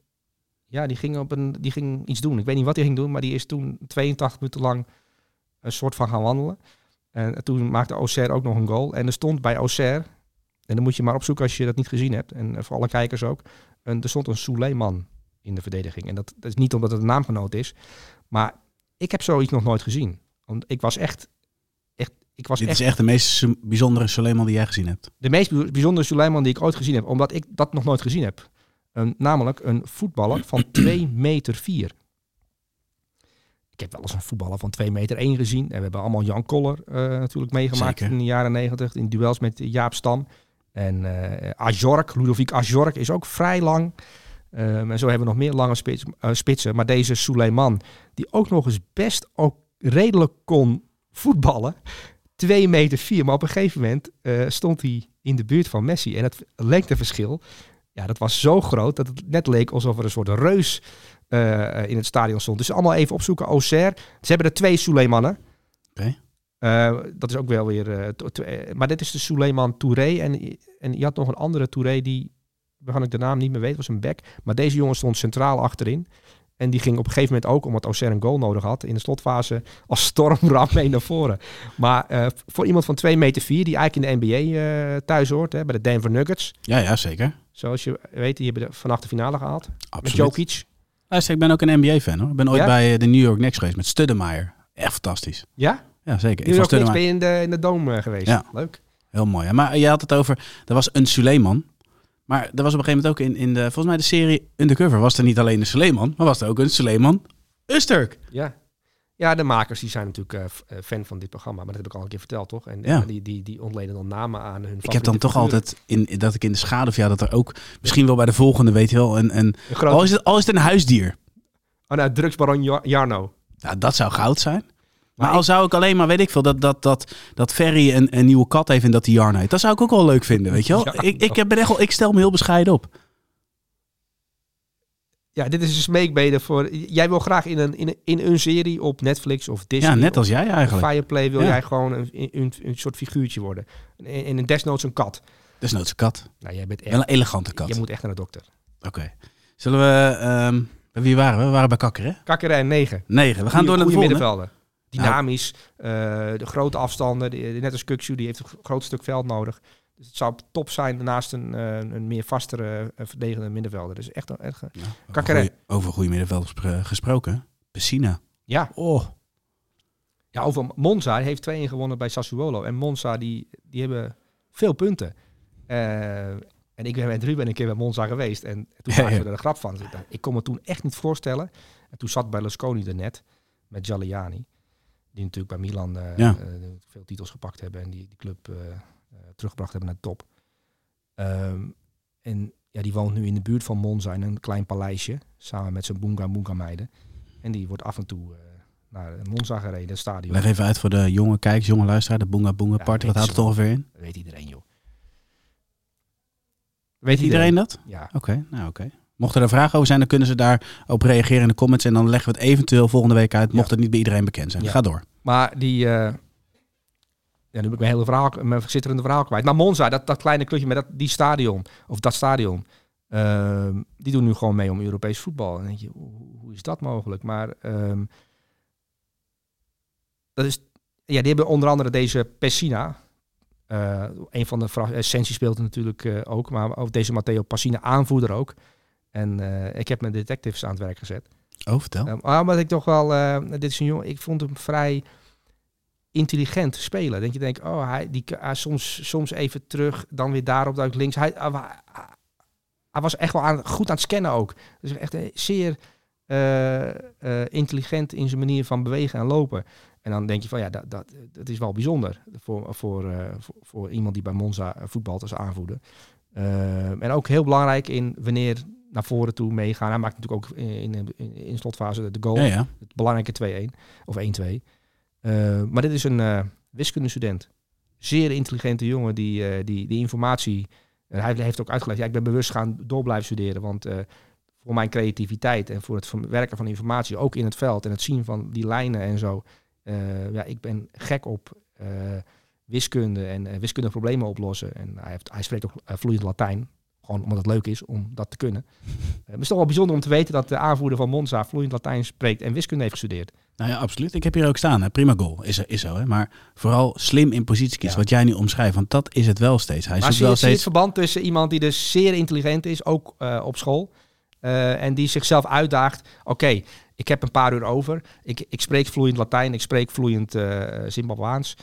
ja, die ging, op een, die ging iets doen. Ik weet niet wat hij ging doen, maar die is toen 82 minuten lang een soort van gaan wandelen. En toen maakte Auxerre ook nog een goal. En er stond bij Auxerre, en dan moet je maar opzoeken als je dat niet gezien hebt, en eh, voor alle kijkers ook, er stond een Suleiman in de verdediging. En dat, dat is niet omdat het een naamgenoot is, maar ik heb zoiets nog nooit gezien. Want ik was echt ik was Dit echt is echt de meest bijzondere Suleiman die jij gezien hebt. de meest bij- bijzondere Suleiman die ik ooit gezien heb, omdat ik dat nog nooit gezien heb. Een, namelijk een voetballer van 2 meter 4. Ik heb wel eens een voetballer van 2 meter 1 gezien. En we hebben allemaal Jan Koller eh, natuurlijk meegemaakt Zeker. in de jaren 90. In duels met Jaap Stam. En eh Ajork, Ludovic Ajork is ook vrij lang. Ehm, en zo hebben we nog meer lange spits, eh, spitsen. Maar deze Suleiman, die ook nog eens best ook redelijk kon voetballen. 2 meter 4. Maar op een gegeven moment eh, stond hij in de buurt van Messi. En het lengteverschil, ja, dat was zo groot dat het net leek alsof er een soort reus eh, in het stadion stond. Dus allemaal even opzoeken. Auxerre. Ze hebben er twee Suleimannen. Oké. Eh, dat is ook wel weer... maar dit is de Suleiman Touré. En, en je had nog een andere Touré die... Waarvan ik de naam niet meer weet, was een back. Maar deze jongen stond centraal achterin. En die ging op een gegeven moment ook, omdat Auxerre een goal nodig had, in de slotfase als stormram mee naar voren. Maar eh, voor iemand van 2 meter 4, die eigenlijk in de NBA eh, thuis hoort, hè, bij de Denver Nuggets. Ja, ja, zeker. Zoals je weet, die hebben de, vannacht de finale gehaald. Met Absoluut. Jokic. Luister, ik ben ook een NBA-fan hoor. Ik ben ooit Ja? bij eh, de New York Knicks geweest met Studdemeyer. Echt fantastisch. Ja? Ja, zeker. Ook vond niks ben je in de, in de Dome geweest. Ja. Leuk. heel mooi. hè. Maar je had het over, er was een Suleiman. Maar er was op een gegeven moment ook in, in de, volgens mij de serie Undercover, was er niet alleen een Suleiman, maar was er ook een Suleiman Usturk. Ja. Ja, de makers die zijn natuurlijk eh, eh, fan van dit programma. Maar dat heb ik al een keer verteld, toch? En Ja. die, die, die ontleden dan namen aan hun Ik heb dan toch figuren. altijd, in, dat ik in de schaduw, ja, dat er ook, misschien wel bij de volgende, weet je wel, Een grote... al, is het, al is het een huisdier. Oh, nou, drugsbaron Jar- Jarno. Nou, dat zou goud zijn. Maar, al zou ik alleen maar, weet ik veel, dat, dat, dat, dat Ferry een, een nieuwe kat heeft en dat die Jarno heet. Dat zou ik ook wel leuk vinden, weet je wel. Ja. ik, ik, ben echt wel, ik stel me heel bescheiden op. Ja, dit is een smeekbede voor... Jij wil graag in een, in een, in een serie op Netflix of Disney... Ja, net als jij eigenlijk. Fireplay wil Ja. jij gewoon een, een, een soort figuurtje worden. In, in een desnoods een kat. Desnoods een kat. Nou, jij bent echt... Wel een elegante kat. Je moet echt naar de dokter. Oké. Zullen we... ehm, wie waren we? We waren bij Kakker, hè? Kakkerijn 9. Negen. We gaan door naar de volgende. middenvelder. Dynamisch, eh, de grote afstanden, de, net als Kuksu, die heeft een groot stuk veld nodig. Dus het zou top zijn naast een, eh, een meer vastere uh, verdedigende middenvelder. Dus echt, echt Ja, over goeie- Over goede middenvelders gespro- gesproken. Pessina. ja. Oh. ja, over Monza hij heeft 2-1 gewonnen bij Sassuolo. En Monza, die, die hebben veel punten. En ik ben met Ruben een keer bij Monza geweest. En toen maakten ja. we er een grap van. Ik kon me toen echt niet voorstellen. En toen zat Berlusconi er net met Giuliani. Die natuurlijk bij Milan eh, Ja. eh, veel titels gepakt hebben. En die, die club eh, teruggebracht hebben naar de top. Ehm, en ja, die woont nu in de buurt van Monza in een klein paleisje. Samen met zijn Boonga Boonga meiden. En die wordt af en toe naar Monza gereden, het stadion. Leg even uit voor de jonge kijkers, jonge luisteraar. De Boonga Boonga Ja, Party. Wat houdt het ongeveer in? Dat weet iedereen, joh. Weet Weet iedereen dat? Ja. Oké, nou oké. Mochten er vragen over zijn, dan kunnen ze daar op reageren in de comments. En dan leggen we het eventueel volgende week uit, mocht Ja. het niet bij iedereen bekend zijn. Ja. Ga door. Maar die... eh, ja, nu heb ik mijn hele verhaal, mijn zitterende verhaal kwijt. Maar Monza, dat, dat kleine clubje met dat, die stadion, of dat stadion, ehm, die doen nu gewoon mee om Europees voetbal. En dan denk je, hoe, is dat mogelijk? Maar ehm, dat is, ja, die hebben onder andere deze Pessina. eh, een van de vra- eh, speelt natuurlijk ook, maar ook deze Matteo Passina aanvoerder ook. En ik heb mijn detectives aan het werk gezet. Oh, vertel. Um, maar ik toch wel, eh, dit is een jongen, ik vond hem vrij intelligent spelen. Dat je denkt, oh, hij, die, hij soms, soms even terug, dan weer daarop, duik links. Hij, hij, wa- hij was echt wel aan, goed aan het scannen ook. Dus echt eh, zeer eh, eh, intelligent in zijn manier van bewegen en lopen. En dan denk je van, ja, dat, dat, dat is wel bijzonder voor, voor, voor, voor iemand die bij Monza voetbalt als aanvoerder. Eh, en ook heel belangrijk in wanneer naar voren toe meegaan. Hij maakt natuurlijk ook in, in, slotfase de goal. Ja, ja. Het belangrijke 2-1 of 1-2. Eh, maar dit is een eh wiskundestudent. Zeer intelligente jongen die, eh, die, die informatie... hij heeft ook uitgelegd, ja, ik ben bewust gaan door blijven studeren. Want voor mijn creativiteit en voor het verwerken van informatie, ook in het veld en het zien van die lijnen en zo. ja, ik ben gek op wiskunde en wiskundige problemen oplossen. En hij, heeft, hij spreekt ook vloeiend Latijn. Gewoon omdat het leuk is om dat te kunnen. Maar het is toch wel bijzonder om te weten dat de aanvoerder van Monza vloeiend Latijn spreekt en wiskunde heeft gestudeerd. Nou ja, absoluut. Ik heb hier ook staan. Hè. Prima goal. Is, er, is zo. Hè. Maar vooral slim in positie kiezen. Ja. Wat jij nu omschrijft. Want dat is het wel steeds. Hij Maar zie je, wel zie je het verband tussen iemand die dus zeer intelligent is, ook eh, op school, eh, en die zichzelf uitdaagt. Oké, ik heb een paar uur over. Ik, ik spreek vloeiend Latijn, ik spreek vloeiend eh Zimbabwaans.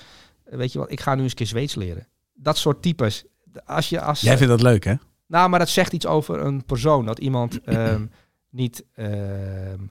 Weet je wat, ik ga nu eens een keer Zweeds leren. Dat soort types. Als je als, Jij vindt dat leuk, hè? Nou, maar dat zegt iets over een persoon. Dat iemand ehm, niet. ehm,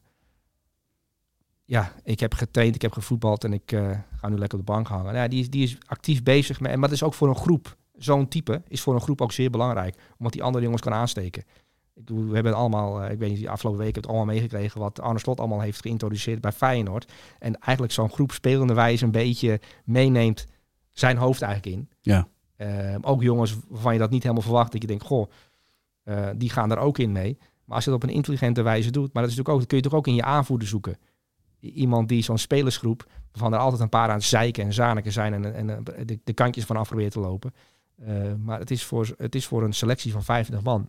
ja, ik heb getraind, ik heb gevoetbald en ik eh, ga nu lekker op de bank hangen. Nou, ja, die, is, die is actief bezig met. Maar dat is ook voor een groep. Zo'n type is voor een groep ook zeer belangrijk. Omdat die andere jongens kan aansteken. Ik we hebben allemaal, eh, ik weet niet, de afgelopen week heb het allemaal meegekregen wat Arne Slot allemaal heeft geïntroduceerd bij Feyenoord. En eigenlijk zo'n groep spelende wijze een beetje meeneemt zijn hoofd eigenlijk in. Ja. Ehm, ook jongens waarvan je dat niet helemaal verwacht. Dat je denkt, goh, eh, die gaan daar ook in mee. Maar als je dat op een intelligente wijze doet, maar dat, is natuurlijk ook, kun je toch ook in je aanvoerder zoeken. Iemand die zo'n spelersgroep, waarvan er altijd een paar aan het zeiken en zaniken zijn en, en de, de kantjes van af probeert te lopen. Eh, maar het is, voor, het is voor een selectie van 25 man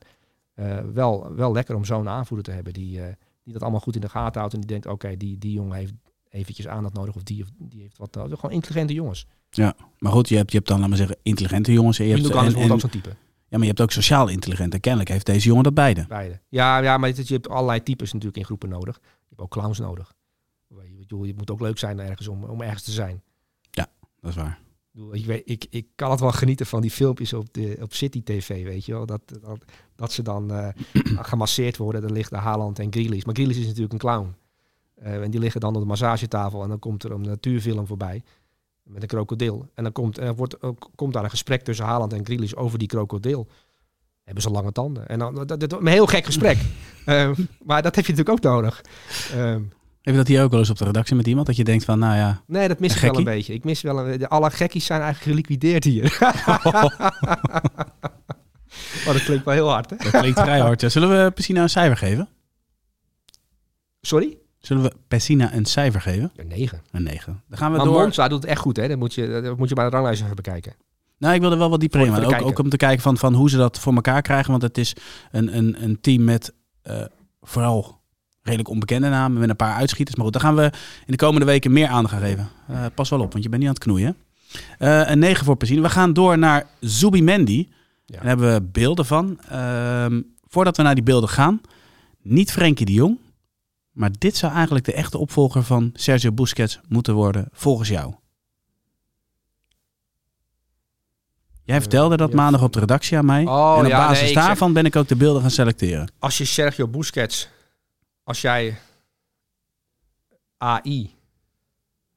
eh, wel, wel lekker om zo'n aanvoerder te hebben die, die dat allemaal goed in de gaten houdt. En die denkt, oké, die, die jongen heeft eventjes aandacht nodig of die, of die heeft wat nodig. Gewoon intelligente jongens. Maar goed, je hebt, je hebt dan, laat maar zeggen, intelligente jongens. En je hebt, en- en- zo'n type. ja, maar je hebt ook sociaal intelligente. Kennelijk heeft deze jongen dat beide. Beide. Ja, ja maar je hebt allerlei types natuurlijk in groepen nodig. Je hebt ook clowns nodig. Je, moet ook leuk zijn ergens om, om ergens te zijn. Dat is waar. Ik, weet, ik, ik kan het wel genieten van die filmpjes op, de, op City TV, weet je wel. Dat, dat, dat ze dan eh, gemasseerd worden. Dan ligt de Haaland en Grealish. Maar Grealish is natuurlijk een clown. Eh, en die liggen dan op de massagetafel en dan komt er een natuurfilm voorbij. Met een krokodil. En dan komt, dan wordt, komt daar een gesprek tussen Haaland en Grealish over die krokodil. Hebben ze lange tanden. En dan, dat, dat, een heel gek gesprek. Eh, maar dat heb je natuurlijk ook nodig. Ehm, Heb je dat hier ook wel eens op de redactie met iemand? Dat je denkt van, nou ja... nee, dat mis ik wel een beetje. Ik mis wel een, de, alle gekkies zijn eigenlijk geliquideerd hier. maar dat klinkt wel heel hard, hè? Dat klinkt vrij hard. Zullen we Pessina een cijfer geven? Sorry? Zullen we Pessina een cijfer geven? Ja, negen. Een 9. Dan gaan we Maar door. Monza doet het echt goed, hè? Dat moet je, dat moet je bij de ranglijst even bekijken. Nou, ik wilde wel wat dieper in. maar Ook, ook om te kijken van, van hoe ze dat voor elkaar krijgen. Want het is een, een, een team met eh, vooral redelijk onbekende namen. Met een paar uitschieters. Maar goed, daar gaan we in de komende weken meer aandacht aan geven. Eh, pas wel op, want je bent niet aan het knoeien. Eh, een 9 voor Pessina. We gaan door naar Zubimendi. Ja. Daar hebben we beelden van. Ehm, voordat we naar die beelden gaan. Niet Frenkie de Jong. Maar dit zou eigenlijk de echte opvolger van Sergio Busquets moeten worden, volgens jou. Jij vertelde dat maandag op de redactie aan mij. Oh, en op ja, basis nee, daarvan ben ik ook de beelden gaan selecteren. Als je Sergio Busquets, als jij AI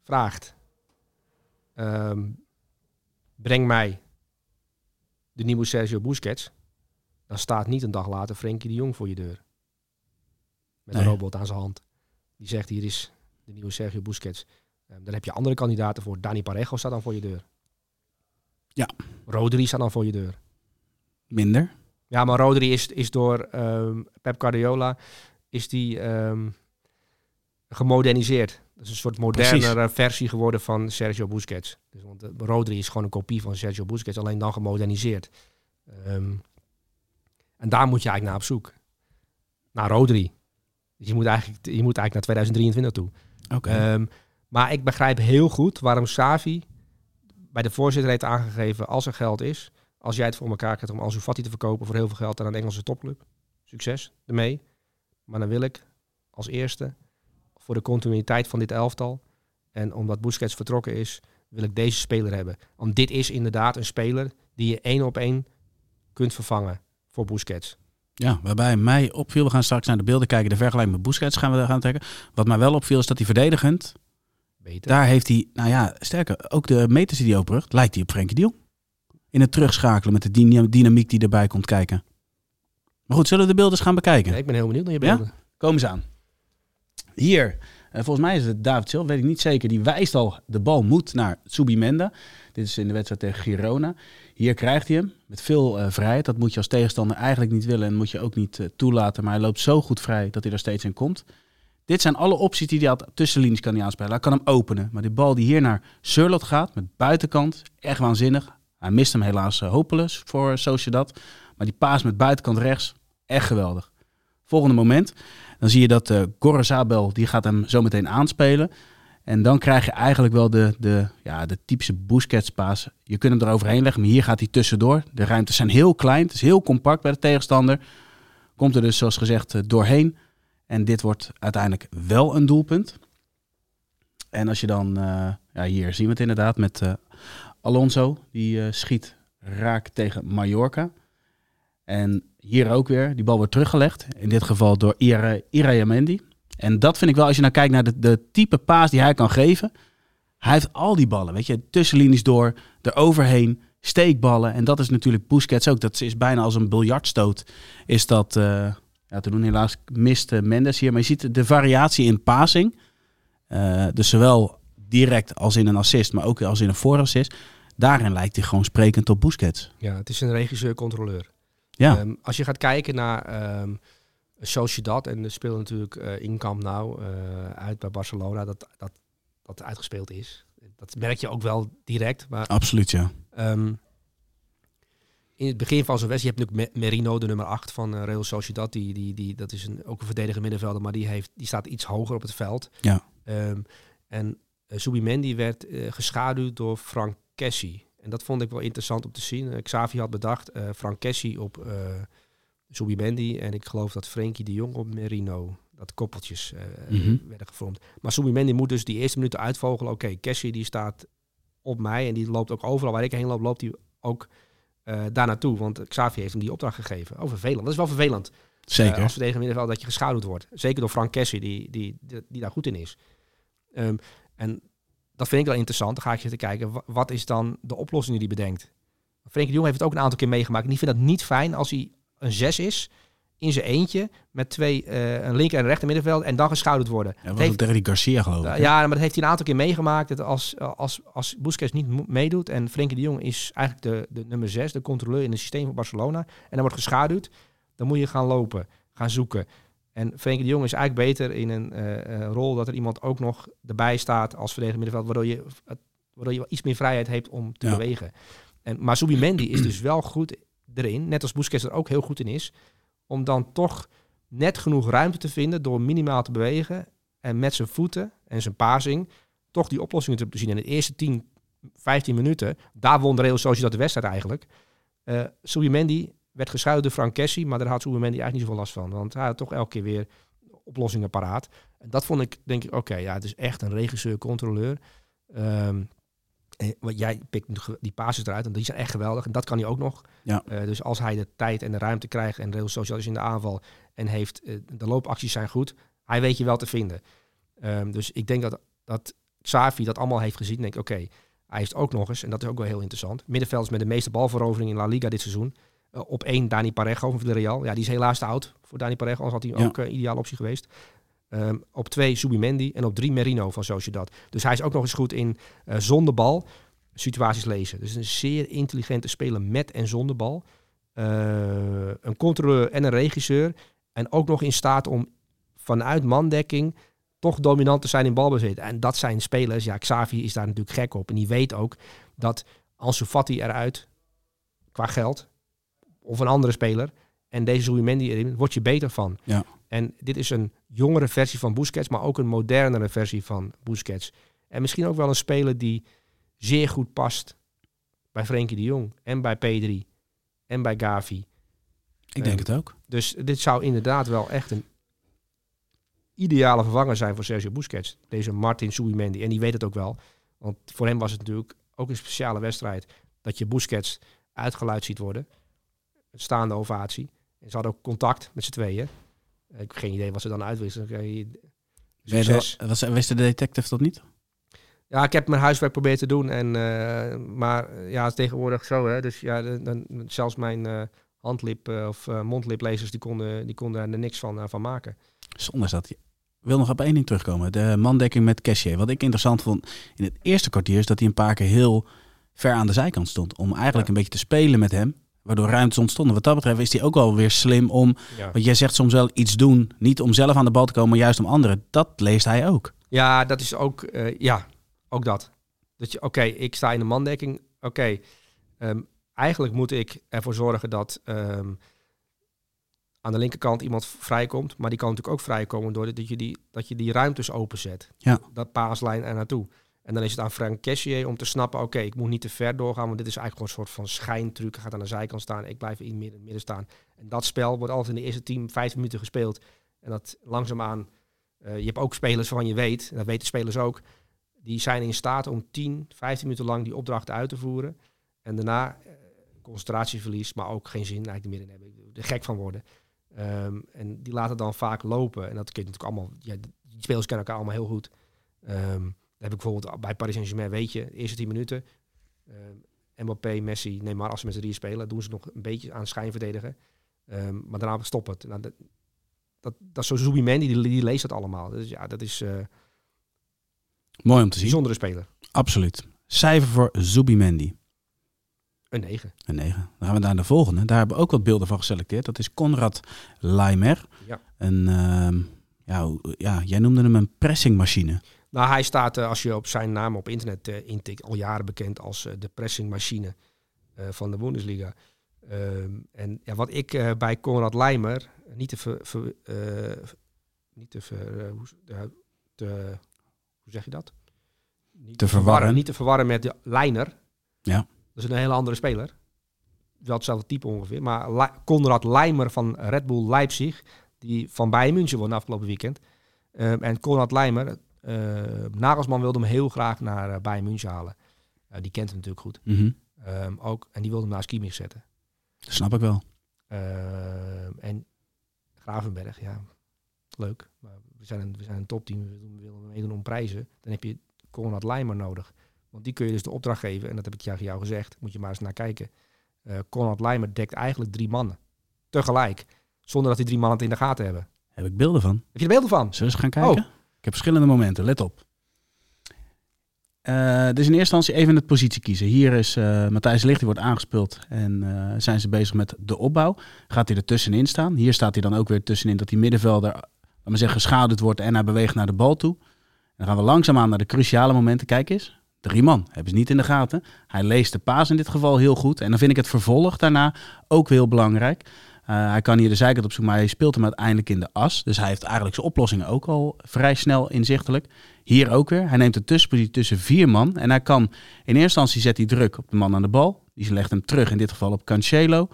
vraagt, ehm, breng mij de nieuwe Sergio Busquets, dan staat niet een dag later Frenkie de Jong voor je deur. Met een robot aan zijn hand. Die zegt, hier is de nieuwe Sergio Busquets. Ehm, dan heb je andere kandidaten voor. Dani Parejo staat dan voor je deur. Ja. Rodri staat dan voor je deur. Minder. Ja, maar Rodri is, is door ehm, Pep Guardiola is die ehm, gemoderniseerd. Dat is een soort modernere versie geworden van Sergio Busquets. Dus, want eh, Rodri is gewoon een kopie van Sergio Busquets, alleen dan gemoderniseerd. En daar moet je eigenlijk naar op zoek. Naar Rodri. Dus je moet eigenlijk, je moet eigenlijk naar 2023 toe. Oké. Ehm, maar ik begrijp heel goed waarom Savi bij de voorzitter heeft aangegeven... als er geld is, als jij het voor elkaar krijgt om Ansu te verkopen... voor heel veel geld aan een Engelse topclub. Succes ermee. Maar dan wil ik als eerste voor de continuïteit van dit elftal... en omdat Busquets vertrokken is, wil ik deze speler hebben. Want dit is inderdaad een speler die je één op één kunt vervangen voor Busquets. Ja, waarbij mij opviel, we gaan straks naar de beelden kijken, de vergelijking met Busquets gaan we daar gaan trekken. Wat mij wel opviel is dat hij verdedigend, Beter. daar heeft hij, nou ja, sterker, ook de meters die hij oprugt, lijkt hij op Frenkie de Jong. In het terugschakelen met de dyna- dynamiek die erbij komt kijken. Maar goed, zullen we de beelden eens gaan bekijken? Ja, ik ben heel benieuwd naar je Ja? beelden. Komen ze aan. Hier Eh, volgens mij is het David Silva, weet ik niet zeker. Die wijst al, de bal moet naar Subimenda. Dit is in de wedstrijd tegen Girona. Hier krijgt hij hem met veel eh, vrijheid. Dat moet je als tegenstander eigenlijk niet willen en moet je ook niet eh, toelaten. Maar hij loopt zo goed vrij dat hij er steeds in komt. Dit zijn alle opties die hij had. Tussenlinies kan hij aanspelen. Hij kan hem openen. Maar die bal die hier naar Surlot gaat, met buitenkant, echt waanzinnig. Hij mist hem helaas uh, hopeloos voor Sociedad. Maar die paas met buitenkant rechts, echt geweldig. Volgende moment, dan zie je dat uh, Gorezabel, die gaat hem zo meteen aanspelen. En dan krijg je eigenlijk wel de, de, ja, de typische Busquets paas. Je kunt hem eroverheen leggen, maar hier gaat hij tussendoor. De ruimtes zijn heel klein, het is heel compact bij de tegenstander. Komt er dus, zoals gezegd, uh, doorheen. En dit wordt uiteindelijk wel een doelpunt. En als je dan, uh, ja, hier zien we het inderdaad met uh, Alonso, die schiet raak tegen Mallorca. En hier ook weer, die bal wordt teruggelegd. In dit geval door Ira, Irayamendi. En dat vind ik wel, als je nou kijkt naar de, de type paas die hij kan geven. Hij heeft al die ballen, weet je, tussenlinies door, eroverheen, steekballen. En dat is natuurlijk Busquets ook. Dat is bijna als een biljartstoot. Is dat, uh, ja, te doen helaas miste Mendes hier. Maar je ziet de variatie in passing. Uh, dus zowel direct als in een assist, maar ook als in een voorassist. Daarin lijkt hij gewoon sprekend op Busquets. Ja, het is een regisseur-controleur. Ja. Um, als je gaat kijken naar um, Sociedad, en er speelt natuurlijk uh, in Camp Nou uh, uit bij Barcelona, dat, dat dat uitgespeeld is. Dat merk je ook wel direct. Maar, Absoluut, ja. Um, in het begin van zo'n wedstrijd, je hebt natuurlijk Merino, de nummer 8 van uh, Real Sociedad. Die, die, die, dat is een, ook een verdediger middenvelder, maar die, heeft, die staat iets hoger op het veld. Ja. Um, en uh, Subimendi werd uh, geschaduwd door Frank Kessie. En dat vond ik wel interessant om te zien. Uh, Xavi had bedacht Frank Kessie op uh, Subimendi. En ik geloof dat Frenkie de Jong op Merino. Dat koppeltjes mm -hmm. werden gevormd. Maar Subimendi moet dus die eerste minuten uitvogelen. Oké, okay, Kessie die staat op mij. En die loopt ook overal waar ik heen loop, loopt hij ook uh, daar naartoe. Want Xavi heeft hem die opdracht gegeven. Oh, vervelend. Dat is wel vervelend. Zeker. Uh, als verdediger middenveld dat je geschaduwd wordt. Zeker door Frank Kessie, die, die, die, die daar goed in is. Um, en dat vind ik wel interessant. Dan ga ik zitten kijken, wat is dan de oplossing die hij bedenkt? Frenkie de Jong heeft het ook een aantal keer meegemaakt. En die vindt dat niet fijn als hij een zes is, in zijn eentje, met twee, uh, een linker en een rechter middenveld, en dan geschouderd worden. Ja, dat heeft, tegen die Garcia geloof ik. Uh, ja, maar dat heeft hij een aantal keer meegemaakt. Dat als, als, als Busquets niet meedoet, en Frenkie de Jong is eigenlijk de, de nummer zes, de controleur in het systeem van Barcelona, en dan wordt geschaduwd, dan moet je gaan lopen, gaan zoeken. En Frenkie de Jong is eigenlijk beter in een uh, rol dat er iemand ook nog erbij staat als verdediger middenveld, waardoor je, waardoor je iets meer vrijheid hebt om te ja. bewegen. En, maar Subimendi is dus wel goed erin, net als Busquets er ook heel goed in is, om dan toch net genoeg ruimte te vinden door minimaal te bewegen en met zijn voeten en zijn passing toch die oplossingen te zien. In de eerste 10, 15 minuten, daar won de Real Sociedad de wedstrijd eigenlijk. Uh, Subimendi werd geschuild door Frank Kessie, maar daar had Subimendi eigenlijk niet zoveel last van. Want hij had toch elke keer weer oplossingen paraat. En dat vond ik, denk ik, oké, ja, het is echt een regisseur-controleur. Um, wat jij pikt die pases eruit en die zijn echt geweldig. En dat kan hij ook nog. Ja. Uh, dus als hij de tijd en de ruimte krijgt en Real Social is in de aanval en heeft, uh, de loopacties zijn goed, hij weet je wel te vinden. Um, dus ik denk dat, dat Xavi dat allemaal heeft gezien. Denk oké, okay, hij heeft ook nog eens, en dat is ook wel heel interessant, middenvelders met de meeste balverovering in La Liga dit seizoen. Uh, op één Dani Parejo van Villarreal. Ja, die is helaas te oud voor Dani Parejo, anders had hij ja. ook een ideale optie geweest. Um, op twee Subimendi en op drie Merino van Sociedad. Dus hij is ook nog eens goed in uh, zonder bal situaties lezen. Dus een zeer intelligente speler met en zonder bal. Uh, een controleur en een regisseur. En ook nog in staat om vanuit mandekking toch dominant te zijn in balbezit. En dat zijn spelers. Ja, Xavi is daar natuurlijk gek op. En die weet ook dat Ansu Fati eruit, qua geld, of een andere speler, en deze Zubimendi erin, word je beter van. Ja. En dit is een jongere versie van Busquets, maar ook een modernere versie van Busquets. En misschien ook wel een speler die zeer goed past bij Frenkie de Jong en bij P3 en bij Gavi. Ik denk um, het ook. Dus dit zou inderdaad wel echt een ideale vervanger zijn voor Sergio Busquets. Deze Martin Subimendi. En die weet het ook wel. Want voor hem was het natuurlijk ook een speciale wedstrijd dat je Busquets uitgeluid ziet worden. Een staande ovatie. En ze hadden ook contact met z'n tweeën. Ik heb geen idee wat ze dan uitwisselen. Succes. Was, wist de detective dat niet? Ja, ik heb mijn huiswerk proberen te doen. En, uh, maar ja, het is tegenwoordig zo. Hè, dus ja, dan, zelfs mijn uh, handlip uh, of mondliplezers die konden, die konden er niks van, van maken. Zonder dat wil nog op één ding terugkomen. De mandekking met Cassier. Wat ik interessant vond in het eerste kwartier is dat hij een paar keer heel ver aan de zijkant stond. Om eigenlijk Ja. een beetje te spelen met hem. Waardoor ruimtes ontstonden. Wat dat betreft is hij ook wel weer slim om, Ja. want jij zegt soms wel iets doen. Niet om zelf aan de bal te komen, maar juist om anderen. Dat leest hij ook. Ja, dat is ook, eh, ja, ook dat. Dat je, oké, ik sta in de mandekking. Oké, ehm, eigenlijk moet ik ervoor zorgen dat ehm, aan de linkerkant iemand vrijkomt. Maar die kan natuurlijk ook vrijkomen doordat je die, dat je die ruimtes openzet. Ja. Dat paaslijn er naartoe. En dan is het aan Frank Cassier om te snappen, oké, ik moet niet te ver doorgaan, want dit is eigenlijk gewoon een soort van schijntruc. Hij gaat aan de zijkant staan, ik blijf in het midden, midden staan. En dat spel wordt altijd in de eerste 10, 15 minuten gespeeld. En dat langzaamaan, eh je hebt ook spelers waarvan je weet, en dat weten spelers ook, die zijn in staat om 10, 15 minuten lang die opdrachten uit te voeren. En daarna eh, concentratieverlies, maar ook geen zin eigenlijk meer in hebben. Er gek van worden. Ehm, en die laten dan vaak lopen. En dat kun je natuurlijk allemaal, ja, die spelers kennen elkaar allemaal heel goed. Ehm, heb ik bijvoorbeeld bij Paris Saint-Germain, weet je, de eerste 10 minuten. ehm Mbappé, Messi, Neymar, als ze met z'n drieën spelen, doen ze nog een beetje aan schijn verdedigen. Ehm, maar daarna stopt het. Nou, dat, dat, dat is zo Zubimendi, die, die leest dat allemaal. Dus ja, dat is eh, Mooi om te zien. bijzondere speler. Absoluut. Cijfer voor Zubimendi. Een 9. Een 9. Dan gaan we naar de volgende. Daar hebben we ook wat beelden van geselecteerd. Dat is Konrad Leimer. Ja. Een, ehm, ja, ja, jij noemde hem een pressingmachine. Nou, hij staat, eh, als je op zijn naam op internet eh, intikt, al jaren bekend als eh, de pressingmachine van de Bundesliga. Ehm, en ja, wat ik bij Konrad Leimer niet te ver, ver- niet te, ver, hoe, de- te- hoe zeg je dat? Niet Te verwarren. Niet te verwarren met de Leiner. Ja. Dat is een hele andere speler. Wel hetzelfde type ongeveer. Maar Le- Konrad Leimer van Red Bull Leipzig, die van Bayern München won afgelopen weekend. Ehm, en Konrad Leimer, Nagelsman wilde hem heel graag naar eh, Bayern München halen. Die kent hem natuurlijk goed. Mhm. Ehm, ook, en die wilde hem naast Kimmich zetten. Dat snap ik wel. Ehm, en Gravenberg, ja, leuk. Maar we zijn een, we zijn een topteam, we willen meedoen om prijzen. Dan heb je Konrad Leimer nodig. Want die kun je dus de opdracht geven. En dat heb ik tegen jou gezegd. Moet je maar eens naar kijken. Eh Konrad Leimer dekt eigenlijk drie mannen. Tegelijk. Zonder dat die drie mannen het in de gaten hebben. Heb ik beelden van. Heb je er beelden van? Zullen we eens gaan kijken? Ik heb verschillende momenten. Let op. Dus in eerste instantie even het positie kiezen. Hier is eh, Matthijs Licht, die wordt aangespeeld. En eh, zijn ze bezig met de opbouw. Gaat hij er tussenin staan. Hier staat hij dan ook weer tussenin dat die middenvelder, laat maar zeggen, geschaduwd wordt. En hij beweegt naar de bal toe. Dan gaan we langzaamaan naar de cruciale momenten. Kijk eens. Drie man. Hebben ze niet in de gaten. Hij leest de paas in dit geval heel goed. En dan vind ik het vervolg daarna ook heel belangrijk. Eh, hij kan hier de zijkant op zoeken, maar hij speelt hem uiteindelijk in de as. Dus hij heeft eigenlijk zijn oplossingen ook al vrij snel inzichtelijk. Hier ook weer. Hij neemt een tussenpositie tussen vier man. En hij kan, in eerste instantie zet hij druk op de man aan de bal. Die legt hem terug, in dit geval op Cancelo.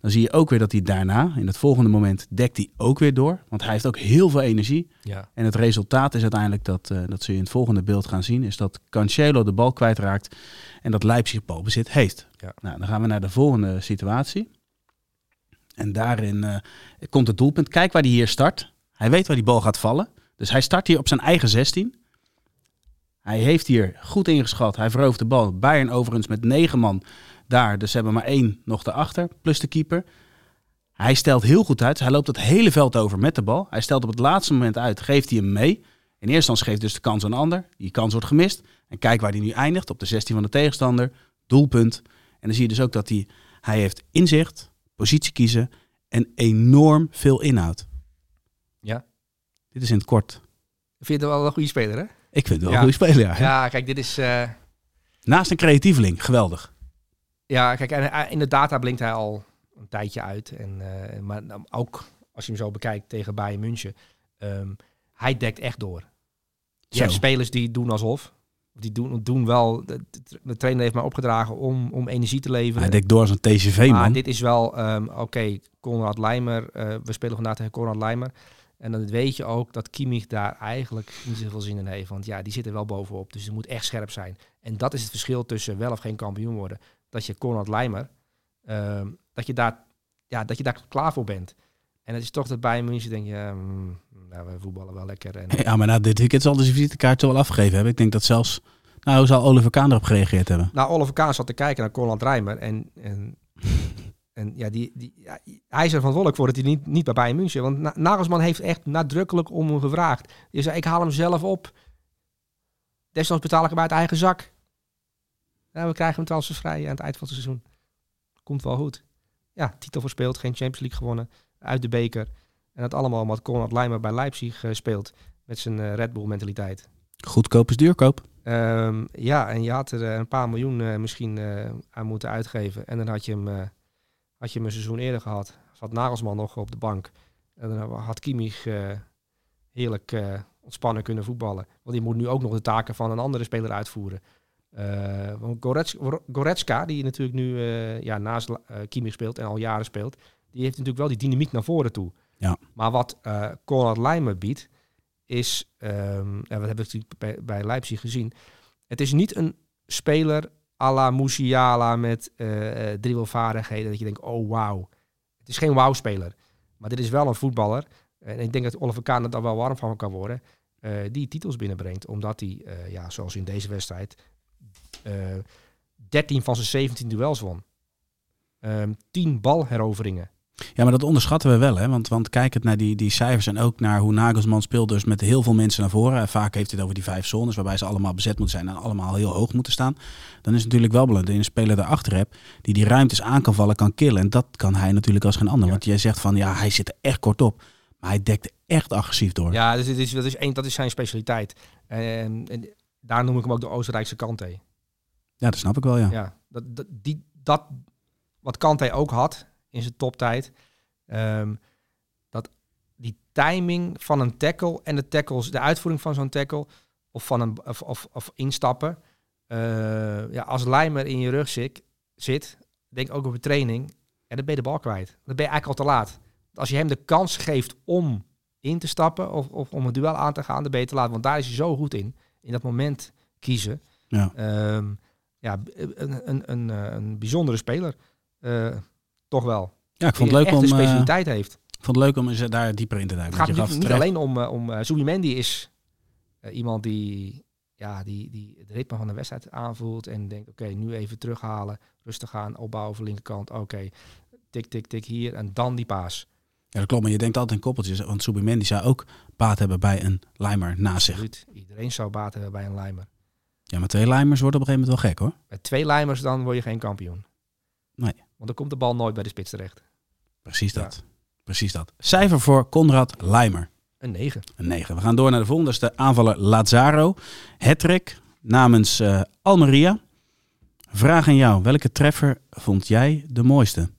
Dan zie je ook weer dat hij daarna, in het volgende moment, dekt hij ook weer door. Want hij heeft ook heel veel energie. Ja. En het resultaat is uiteindelijk dat, eh, dat ze in het volgende beeld gaan zien, is dat Cancelo de bal kwijtraakt en dat Leipzig balbezit heeft. Ja. Nou, dan gaan we naar de volgende situatie. En daarin eh, komt het doelpunt. Kijk waar hij hier start. Hij weet waar die bal gaat vallen. Dus hij start hier op zijn eigen 16. Hij heeft hier goed ingeschat. Hij verovert de bal. Bayern overigens met negen man daar. Dus ze hebben maar één nog erachter, plus de keeper. Hij stelt heel goed uit. Hij loopt het hele veld over met de bal. Hij stelt op het laatste moment uit, geeft hij hem mee. In eerste instantie geeft dus de kans aan een ander. Die kans wordt gemist. En kijk waar hij nu eindigt, op de 16 van de tegenstander. Doelpunt. En dan zie je dus ook dat hij, hij heeft inzicht, positie kiezen en enorm veel inhoud. Ja. Dit is in het kort. Ik vind het wel een goede speler, hè? Ik vind het wel Ja. een goede speler, ja. Ja, kijk, dit is... eh, Naast een creatieveling, geweldig. Ja, kijk, en hij- in de data blinkt hij al een tijdje uit. En, eh, maar dan ook als je hem zo bekijkt tegen Bayern München. ehm, hij dekt echt door. Je hebt spelers die doen alsof. Die doen, doen wel. De, trainer heeft mij opgedragen om, om energie te leveren. Hij dekt door als een TCV, maar man. dit is wel, ehm, oké, Konrad Leimer. eh, we spelen vandaag tegen Konrad Leimer. En dan weet je ook dat Kimmich daar eigenlijk niet zoveel zin in heeft. Want ja, die zit er wel bovenop. Dus het moet echt scherp zijn. En dat is het verschil tussen wel of geen kampioen worden. Dat je Konrad Leimer, ehm, dat, je daar, ja, dat je daar klaar voor bent. En het is toch dat bij München denk je, mm, nou, we voetballen wel lekker. En, Ja, maar nou, dit weekend zal de visitekaart wel afgegeven hebben. Ik denk dat zelfs... Nou, hoe zal Oliver Kaan erop gereageerd hebben? Nou, Oliver Kaan zat te kijken naar Konrad Leimer. En, en En ja, die, die, ja, hij is er verantwoordelijk voor dat hij niet, niet bij Bayern München. Want Na- Nagelsman heeft echt nadrukkelijk om hem gevraagd. Die zei, ik haal hem zelf op. Desnoods betaal ik hem uit eigen zak. Ja, we krijgen hem transfervrij aan het eind van het seizoen. Komt wel goed. Ja, titel verspeeld, geen Champions League gewonnen. Uit de beker. En dat allemaal omdat Konrad Leimer bij Leipzig eh, speelt. Met zijn eh, Red Bull mentaliteit. Goedkoop is duurkoop. Ehm, ja, en je had er eh, een paar miljoen misschien aan moeten uitgeven. En dan had je hem, had je hem een seizoen eerder gehad. Zat Nagelsman nog op de bank. En dan had Kimmich heerlijk ontspannen kunnen voetballen. Want die moet nu ook nog de taken van een andere speler uitvoeren. Gorets- Goretzka, die natuurlijk nu ja, naast eh Kimmich speelt en al jaren speelt, die heeft natuurlijk wel die dynamiek naar voren toe. Ja. Maar wat eh Konrad Leimer biedt, is, ehm en dat hebben we natuurlijk bij, bij Leipzig gezien, het is niet een speler à la Musiala met eh, dribbelvaardigheden dat je denkt, oh wauw. Het is geen wauw-speler, maar dit is wel een voetballer. En ik denk dat Oliver Kahn er daar wel warm van kan worden. die titels binnenbrengt, omdat hij, ja, zoals in deze wedstrijd, eh 13 van zijn 17 duels won. Ehm 10 balheroveringen. Ja, maar dat onderschatten we wel, hè? Want, want kijk het naar die, die cijfers en ook naar hoe Nagelsman speelt, dus met heel veel mensen naar voren. En vaak heeft hij het over die vijf zones, waarbij ze allemaal bezet moeten zijn en allemaal heel hoog moeten staan. Dan is het natuurlijk wel belangrijk dat je een speler daarachter hebt die die ruimtes aan kan vallen, kan killen. En dat kan hij natuurlijk als geen ander. Ja. Want jij zegt van, ja, hij zit er echt kort op. Maar hij dekt echt agressief door. Ja, dus is, dat, is één, dat is zijn specialiteit. En, en daar noem ik hem ook de Oostenrijkse Kante. Ja, dat snap ik wel, ja. Ja, dat, dat, die, dat wat Kante ook had in zijn toptijd. ehm, dat die timing van een tackle en de tackles, de uitvoering van zo'n tackle of van een of, of, of instappen. eh, ja, als Leimer in je rug zit, zit, denk ook op training, ja, dan ben je de bal kwijt. Dan ben je eigenlijk al te laat. Als je hem de kans geeft om in te stappen of, of om een duel aan te gaan, dan ben je te laat. Want daar is hij zo goed in. In dat moment kiezen. Ja. Ehm, ja, een, een, een, eh, een bijzondere speler. Eh, toch wel. Ja, ik vond het leuk om, een eh, specialiteit heeft. ik vond het leuk om eens daar dieper in te duiken. Het gaat je niet alleen om... eh om Zubimendi is eh, iemand die, ja, die, die het ritme van de wedstrijd aanvoelt en denkt, oké, nu even terughalen, rustig aan, opbouwen voor linkerkant. Oké, tik, tik, tik hier en dan die paas. Ja, dat klopt. Maar je denkt altijd in koppeltjes. Want Subimendi zou ook baat hebben bij een Lijmer naast zich. Absoluut. Iedereen zou baat hebben bij een lijmer. Ja, maar twee Lijmers wordt op een gegeven moment wel gek, hoor. Met twee lijmers dan word je geen kampioen. Nee. Want dan komt de bal nooit bij de spits terecht. Precies dat. Precies dat. Cijfer voor Konrad Lijmer. Een 9. Een 9. We gaan door naar de volgende. Dat is de aanvaller Lazaro. Hattrick namens eh, Almeria. Vraag aan jou. Welke treffer vond jij de mooiste?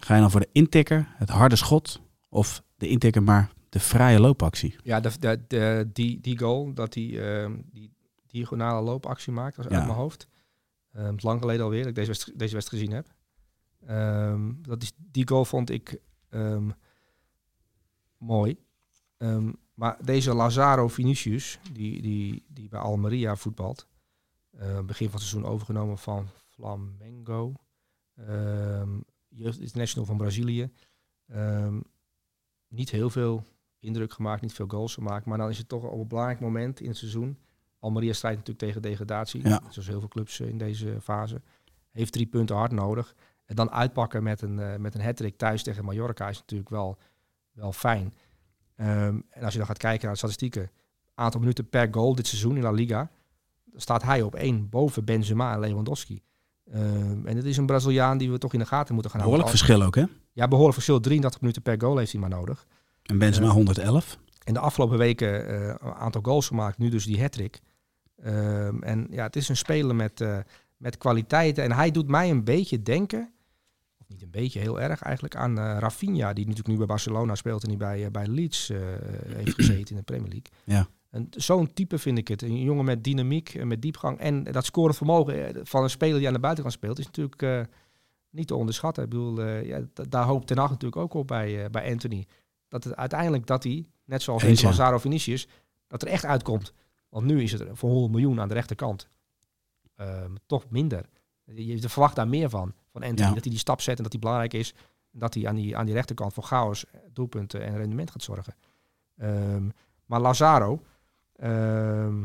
Ga je dan voor de intikker, het harde schot? Of de intikker maar de fraaie loopactie? Ja, de, de, de, die, die goal, dat hij ehm, die diagonale loopactie maakt, was Ja. uit mijn hoofd. Is lang geleden alweer dat ik deze wedstrijd, deze wedstrijd gezien heb. Ehm, dat is, die goal vond ik ehm, mooi. Maar deze Lazaro Vinicius, die, die, die bij Almeria voetbalt, eh, begin van het seizoen overgenomen van Flamengo, jeugd international van Brazilië. Niet heel veel indruk gemaakt, niet veel goals gemaakt. Maar dan is het toch op een belangrijk moment in het seizoen. Almeria strijdt natuurlijk tegen degradatie. Ja. Zoals heel veel clubs eh, in deze fase. Heeft drie punten hard nodig. En dan uitpakken met een, eh met een hat thuis tegen Mallorca is natuurlijk wel, wel fijn. Ehm, en als je dan gaat kijken naar de statistieken. Aantal minuten per goal dit seizoen in La Liga. Dan staat hij op één boven Benzema en Lewandowski. Ehm, en het is een Braziliaan die we toch in de gaten moeten gaan Behoorlijk houden. verschil ook, hè? Ja, behoorlijk verschil. 33 minuten per goal heeft hij maar nodig. En Benzema Ja. 111. En de afgelopen weken eh, een aantal goals gemaakt, nu dus die hat-trick. Ehm, en ja, het is een speler met, eh, met kwaliteiten. En hij doet mij een beetje denken, of niet een beetje, heel erg eigenlijk, aan eh Rafinha. Die natuurlijk nu bij Barcelona speelt en die bij, eh, bij Leeds heeft gezeten in de Premier League. Ja. En Zo'n type vind ik het. Een jongen met dynamiek, en met diepgang. En dat scorend vermogen van een speler die aan de buitenkant speelt, is natuurlijk niet te onderschatten. Ik bedoel, eh, ja, daar hoopt Ten Hag natuurlijk ook op bij, bij Anthony. Dat het uiteindelijk dat hij, net zoals Eens, in. Lazaro Vinicius, dat er echt uitkomt. Want nu is het er voor 100 miljoen aan de rechterkant. Ehm, toch minder. Je, je verwacht daar meer van, van Anthony. Ja. Dat hij die stap zet en dat hij belangrijk is. En dat hij aan die, aan die rechterkant voor chaos, doelpunten en rendement gaat zorgen. Ehm, maar Lazaro, ehm,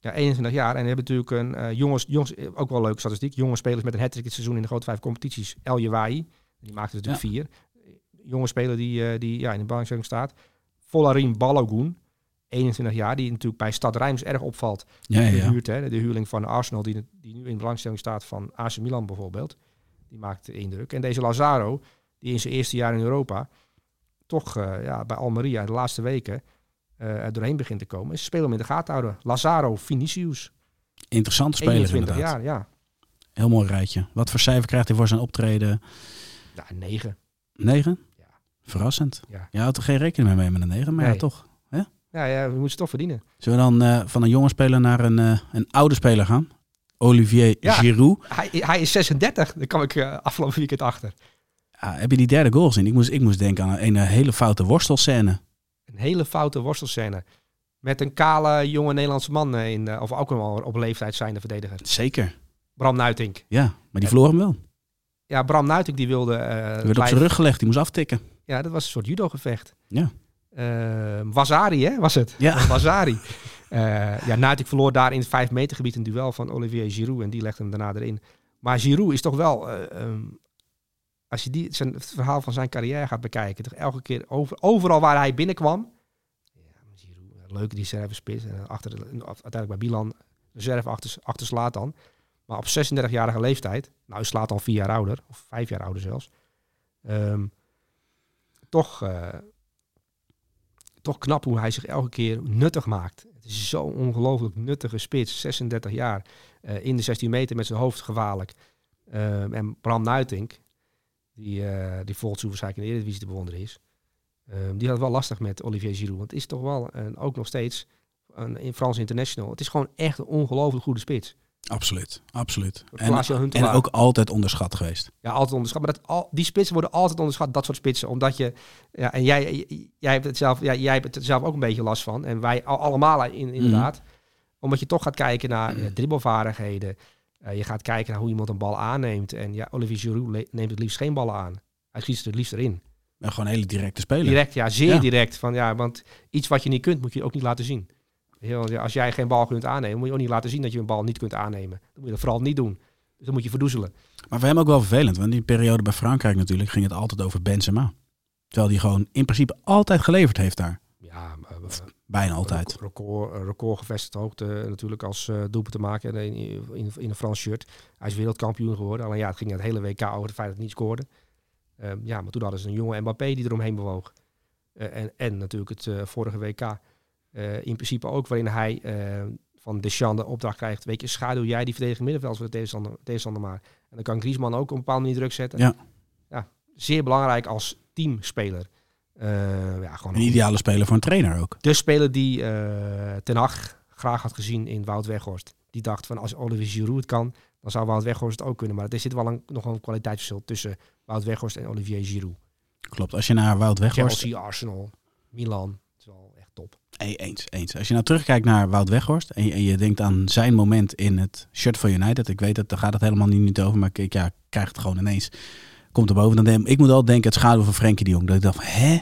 Ja, 21 jaar. En we hebben natuurlijk een eh, jongens, jongens, eh, ook wel leuke statistiek. Jonge spelers met een hat het seizoen in de grote vijf competities. El Jawai, die maakte er natuurlijk vier. Jonge speler die, eh, die ja, in de belangstelling staat. Volarin Balogun, 21 jaar, die natuurlijk bij Stad Rijms erg opvalt. Ja, ja, de, huurt, hè, de huurling van Arsenal, die, die nu in belangstelling staat van AC Milan bijvoorbeeld. Die maakt indruk. En deze Lazaro, die in zijn eerste jaar in Europa toch eh, ja, bij Almeria de laatste weken eh, er doorheen begint te komen. Is spelen om in de gaten houden. Lazaro Vinicius, Interessante speler 21 inderdaad. jaar, ja. Heel mooi rijtje. Wat voor cijfer krijgt hij voor zijn optreden? Ja, 9. 9? Ja. Verrassend. Ja. Je houdt er geen rekening mee met een 9, maar ja, toch. Ja, ja, we moeten ze toch verdienen. Zullen we dan eh, van een jonge speler naar een, eh, een oude speler gaan? Olivier Ja. Giroud. Hij, hij is 36, daar kwam ik eh, afgelopen weekend achter. Ah, heb je die derde goal gezien? Ik moest, ik moest denken aan een, een hele foute worstelscène. Een hele foute worstelscène. Met een kale jonge Nederlandse man, in, of ook wel op leeftijd zijnde verdediger. Zeker. Bram Nuitink. Ja, maar die verloor hem wel. Ja, Bram Nuitink die wilde... Hij werd op zijn rug gelegd, die moest aftikken. Ja, dat was een soort judo-gevecht. Ja. Eh, Wazari, hè, was het? Ja. Wazari. Eh ja, Nuitink verloor daar in het 5 meter gebied een duel van Olivier Giroud en die legde hem daarna erin. Maar Giroud is toch wel, eh, ehm, als je die, zijn, het verhaal van zijn carrière gaat bekijken, toch elke keer over, overal waar hij binnenkwam. Ja, Giroud, eh, leuk die reservespits. En achter, de- uiteindelijk bij Milan reserve achter, achter Slatan. Maar op 36-jarige leeftijd, nou is Slatan vier jaar ouder, of vijf jaar ouder zelfs. ehm, toch, toch knap hoe hij zich elke keer nuttig maakt. Het is zo'n ongelooflijk nuttige spits, 36 jaar, eh, in de 16 meter met zijn hoofd gevaarlijk. Ehm, en Bram Nuitink, die, eh die volgens hoe in de Eredivisie te bewonderen is, ehm, die had het wel lastig met Olivier Giroud. Want het is toch wel, en ook nog steeds, een, in Frans International, het is gewoon echt een ongelooflijk goede spits. Absoluut, absoluut. En, ook altijd onderschat geweest. Ja, altijd onderschat. Maar dat, al, die spitsen worden altijd onderschat, dat soort spitsen. Omdat je, ja, en jij, jij, hebt het zelf, ja, jij hebt het zelf ook een beetje last van. En wij al- allemaal in, inderdaad. Omdat je toch gaat kijken naar eh, dribbelvaardigheden. Eh, je gaat kijken naar hoe iemand een bal aanneemt. En ja, Olivier Giroud neemt het liefst geen ballen aan. Hij schiet het liefst erin. En gewoon een hele directe speler. Direct, ja, zeer Ja. direct. Van, ja, want iets wat je niet kunt, moet je ook niet laten zien. Heel, als jij geen bal kunt aannemen, moet je ook niet laten zien dat je een bal niet kunt aannemen. Dan moet je dat vooral niet doen. Dus dan moet je verdoezelen. Maar voor hem ook wel vervelend. Want in die periode bij Frankrijk natuurlijk ging het altijd over Benzema. Terwijl die gewoon in principe altijd geleverd heeft daar. Ja, eh, eh, Bijna altijd. Record, eh, record gevestigd hoogte natuurlijk als eh doelpunt te maken in, in, in een Frans shirt. Hij is wereldkampioen geworden. Alleen ja, het ging het hele WK over het feit dat hij niet scoorde. Ehm, ja, maar toen hadden ze een jonge Mbappé die eromheen bewoog. Eh, en, en natuurlijk het eh, vorige WK. Eh, in principe ook waarin hij eh, van Deschamps de opdracht krijgt. Weet je, schaduw jij die verdediging middenveld voor de tegenstander, tegenstander maar. En dan kan Griezmann ook op een bepaalde manier druk zetten. Ja. ja zeer belangrijk als teamspeler. Eh, ja, gewoon Een ideale speler voor een trainer ook. de speler die Ten Hag graag had gezien in Wout Weghorst. Die dacht van als Olivier Giroud het kan, dan zou Wout Weghorst het ook kunnen. Maar er zit wel een, nog een kwaliteitsverschil tussen Wout Weghorst en Olivier Giroud. Klopt. Als je naar Wout Weghorst... Chelsea, Arsenal, Milan. Het is wel echt top. Eens, eens. Als je nou terugkijkt naar Wout Weghorst en je, en je denkt aan zijn moment in het shirt van United. Ik weet dat daar gaat het helemaal niet, over, maar ik ja, ik krijg het gewoon ineens. Komt er boven. Dan denk, ik moet al denken het schaduw van Frenkie de Jong. Dat ik dacht, hè?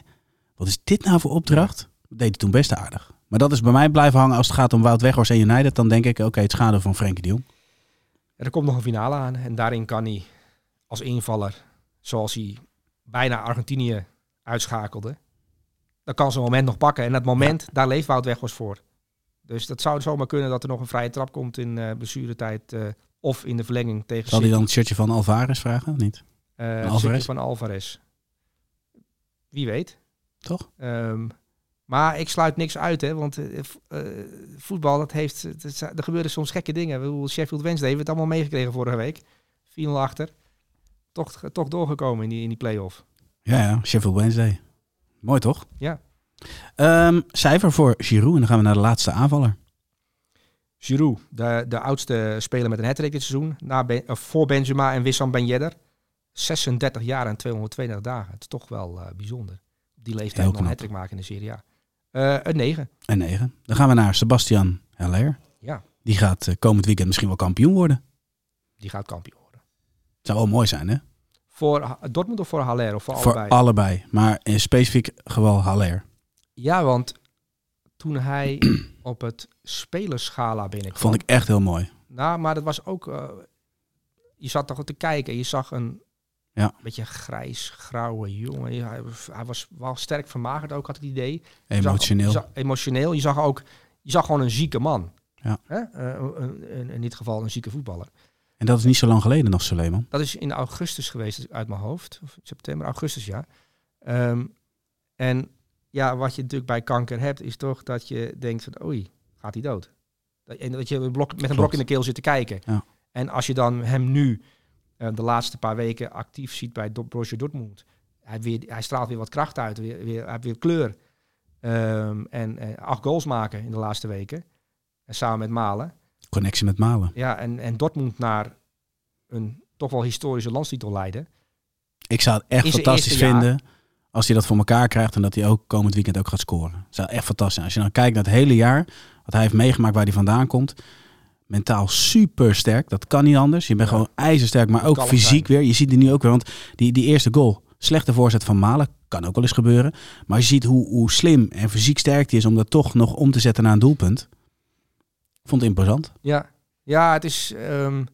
Wat is dit nou voor opdracht? Deed hij toen best aardig. Maar dat is bij mij blijven hangen als het gaat om Wout Weghorst en United. Dan denk ik, oké, het schaduw van Frenkie de Jong. Er komt nog een finale aan en daarin kan hij als invaller, zoals hij bijna Argentinië uitschakelde, dan kan ze een moment nog pakken. En dat moment, daar leeft Wout Weghorst voor. Dus dat zou zomaar kunnen dat er nog een vrije trap komt in eh blessuretijd eh, of in de verlenging tegen Zal hij dan het shirtje van Alvarez vragen? of Niet? Van het Alvarez? stukje van Alvarez. Wie weet. Toch? Ehm, maar ik sluit niks uit, hè, want voetbal, dat heeft, er gebeuren soms gekke dingen. Bedoel, Sheffield Wednesday heeft het allemaal meegekregen vorige week. 4-0 achter. Toch, toch doorgekomen in die, in die play-off. Ja, ja. Sheffield Wednesday. Mooi toch? Ja. Ehm, cijfer voor Giroud en dan gaan we naar de laatste aanvaller. Giroud, de, de oudste speler met een hat dit seizoen. Na ben, of voor Benzema en Wissam Ben Yedder. 36 jaar en 232 dagen. Het is toch wel eh, bijzonder. Die leeftijd nog een hat maken in de Serie A. Eh, een 9. En 9. Dan gaan we naar Sebastian Heller. Ja, Die gaat eh, komend weekend misschien wel kampioen worden. die gaat kampioen worden. Het zou wel mooi zijn, hè? Voor Dortmund of voor Haller? Of voor, Voor allebei? allebei. Maar in specifiek geval Haller. Ja, want toen hij op het spelerschala binnenkwam. Vond ik echt heel mooi. Nou, maar dat was ook... eh, je zat toch te kijken. Je zag een Ja. beetje grijs, grauwe jongen. Hij, hij was wel sterk vermagerd ook, had het idee. Je zag- Emotioneel. je zag- emotioneel. Je zag ook... Je zag gewoon een zieke man. Ja. Hè? Eh, in dit geval een zieke voetballer. En dat is niet zo lang geleden nog, Suleiman. Dat is in augustus geweest, uit mijn hoofd. Of september, augustus, ja. Ehm, en ja, wat je natuurlijk bij kanker hebt, is toch dat je denkt van, oei, gaat hij dood? Dat- En dat je met een blok in de keel zit te kijken. Ja. En als je dan hem nu eh, de laatste paar weken actief ziet bij Do- Borussia Dortmund. Hij, weer, hij straalt weer wat kracht uit, weer, weer, hij heeft weer kleur. Ehm, en eh, acht goals maken in de laatste weken. En samen met Malen. Connectie met Malen. Ja, en, en Dortmund naar een toch wel historische landstitel leiden. Ik zou het echt fantastisch jaar. vinden als hij dat voor elkaar krijgt en dat hij ook komend weekend ook gaat scoren. Dat zou echt fantastisch zijn. Als je dan kijkt naar het hele jaar, wat hij heeft meegemaakt waar hij vandaan komt. Mentaal super sterk, dat kan niet anders. Je bent Ja. gewoon ijzersterk, maar ook fysiek weer. Je ziet er nu ook weer, want die, die eerste goal, slechte voorzet van Malen, kan ook wel eens gebeuren. Maar je ziet hoe, hoe slim en fysiek sterk hij is om dat toch nog om te zetten naar een doelpunt. Vond het imposant. Ja, ja het, is, ehm,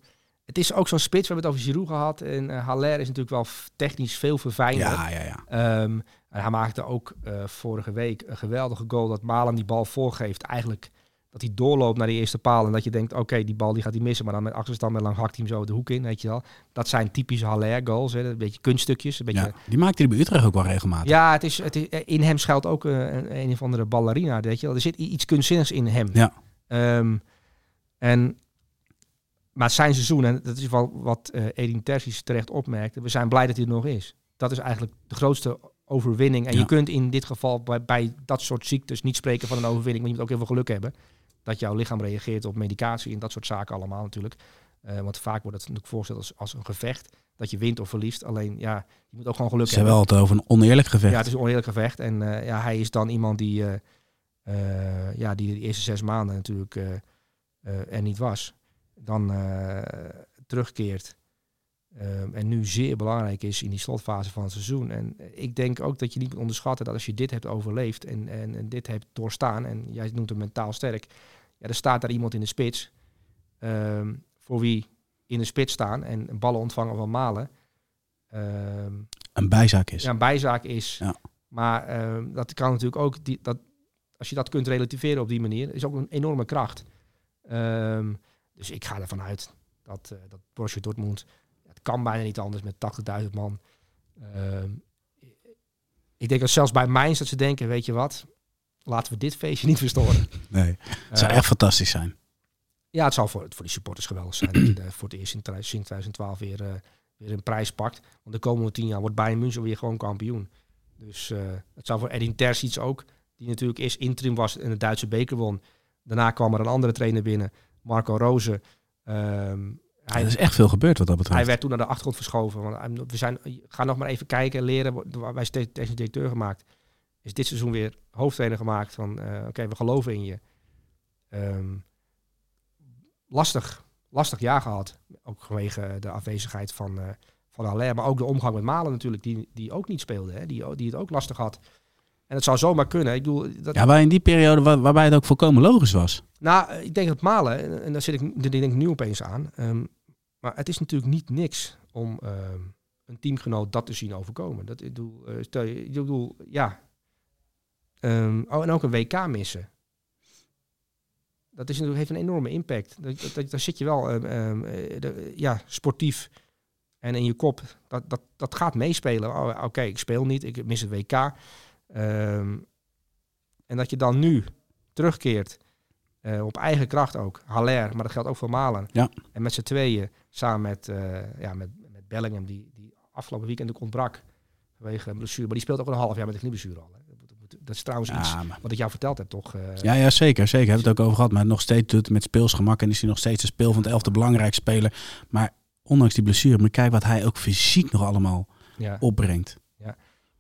het is ook zo'n spits. We hebben het over Giroud gehad. En eh Haller is natuurlijk wel technisch veel verfijnder. Ja, ja, ja. Ehm, en hij maakte ook eh, vorige week een geweldige goal dat Malen die bal voorgeeft. Eigenlijk dat hij doorloopt naar die eerste paal. En dat je denkt, oké, die bal die gaat hij missen. Maar dan met achterstand met lang hakt hij hem zo de hoek in, weet je wel. Dat zijn typische Haller goals. Hè. Een beetje kunststukjes. Een beetje, ja. Die maakte hij bij Utrecht ook wel regelmatig. Ja, het is, het is, in hem schuilt ook eh, een, een of andere ballerina, weet je wel. Er zit iets kunstzinnigs in hem. Ja. Ehm, en, maar zijn seizoen, en dat is wel wat eh Edin Terzic terecht opmerkte, we zijn blij dat hij er nog is. Dat is eigenlijk de grootste overwinning. En Ja. je kunt in dit geval bij, bij dat soort ziektes niet spreken van een overwinning, maar je moet ook heel veel geluk hebben. Dat jouw lichaam reageert op medicatie en dat soort zaken allemaal natuurlijk. Eh, want vaak wordt het natuurlijk voorgesteld als, als een gevecht. Dat je wint of verliest. Alleen ja, je moet ook gewoon geluk Ze hebben. hebben wel het over een oneerlijk gevecht. Ja, het is een oneerlijk gevecht. En eh, ja, hij is dan iemand die, eh, ja, die de eerste zes maanden natuurlijk eh, er niet was. Dan terugkeert. Eh, en nu zeer belangrijk is in die slotfase van het seizoen. En ik denk ook dat je niet moet onderschatten dat als je dit hebt overleefd en, en, en dit hebt doorstaan, en jij noemt hem mentaal sterk, ja, er staat daar iemand in de spits ehm, voor wie in de spits staan en ballen ontvangen van Malen. ehm, Een bijzaak is. ja, een bijzaak is. Ja. Maar ehm, dat kan natuurlijk ook, die, dat, als je dat kunt relativeren op die manier, is ook een enorme kracht. Ehm, dus ik ga ervan uit dat, eh dat Borussia Dortmund, het kan bijna niet anders met 80.000 man. Ehm, ik denk dat zelfs bij Mainz dat ze denken, weet je wat, laten we dit feestje niet verstoren. Nee, het zou Eh, echt fantastisch zijn. ja, het zal voor, voor die supporters geweldig zijn dat je de- voor het eerst in, sinds 2012 weer, eh, weer een prijs pakt. Want de komende tien jaar wordt Bayern München weer gewoon kampioen. Dus het zou voor Edin Terzic ook, die natuurlijk eerst interim was en de Duitse beker won. Daarna kwam er een andere trainer binnen, Marco Rose. Ehm, hij, er is echt veel gebeurd wat dat betreft. hij werd toen naar de achtergrond verschoven. Want we zijn, ga nog maar even kijken en leren. Wij steeds technisch directeur gemaakt. Is dit seizoen weer hoofdtrainer gemaakt van eh, oké, we geloven in je. Ehm, lastig, lastig jaar gehad. Ook vanwege de afwezigheid van, eh van Haller. Maar ook de omgang met Malen natuurlijk, die, die ook niet speelde. Hè? Die, die het ook lastig had. En het zou zomaar kunnen. Ik bedoel, dat, Ja, maar in die periode waar- waarbij het ook volkomen logisch was. nou, ik denk dat Malen, en- en daar zit ik, daar denk ik nu opeens aan. ehm, maar het is natuurlijk niet niks om ehm, een teamgenoot dat te zien overkomen. Dat, ik bedoel, eh, stel je, ik bedoel, ja. Ehm, oh, en ook een WK missen. Dat is natuurlijk, heeft een enorme impact. Dat, dat, dat- daar zit je wel eh, de- ja, sportief en in je kop. Dat, dat, dat gaat meespelen. Oh, Oké, ik speel niet, ik mis het WK. Ehm, en dat je dan nu terugkeert eh, op eigen kracht ook. Haller, maar dat geldt ook voor Malen. Ja. En met z'n tweeën, samen met, eh, ja, met, met Bellingham, die, die afgelopen weekend ook ontbrak. Vanwege een blessure. Maar die speelt ook een half jaar met een knieblessure al. Hè. Dat, is trouwens iets maar- wat ik jou verteld heb, toch? eh, ja, ja, zeker. Zeker. Hebben we het ook over gehad. Maar nog steeds doet het met speelsgemak. En is hij nog steeds de speel van het elfde belangrijkste speler. Maar ondanks die blessure, je kijken wat hij ook fysiek nog allemaal ja. opbrengt.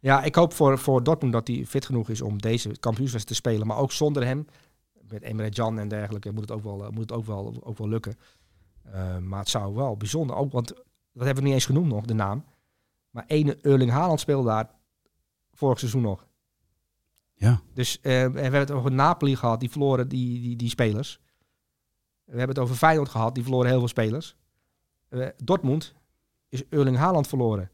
Ja, ik hoop voor, voor Dortmund dat hij fit genoeg is om deze kampioenswedstrijd te spelen. Maar ook zonder hem, met Emre Can en dergelijke, moet het ook wel, eh, moet het ook wel, ook wel lukken. Eh, maar het zou wel bijzonder, ook, want dat hebben we niet eens genoemd nog, de naam. Maar ene Erling Haaland speelde daar vorig seizoen nog. Ja. Dus eh, we hebben het over Napoli gehad, die verloren die, die, die spelers. We hebben het over Feyenoord gehad, die verloren heel veel spelers. Dortmund is Erling Haaland verloren.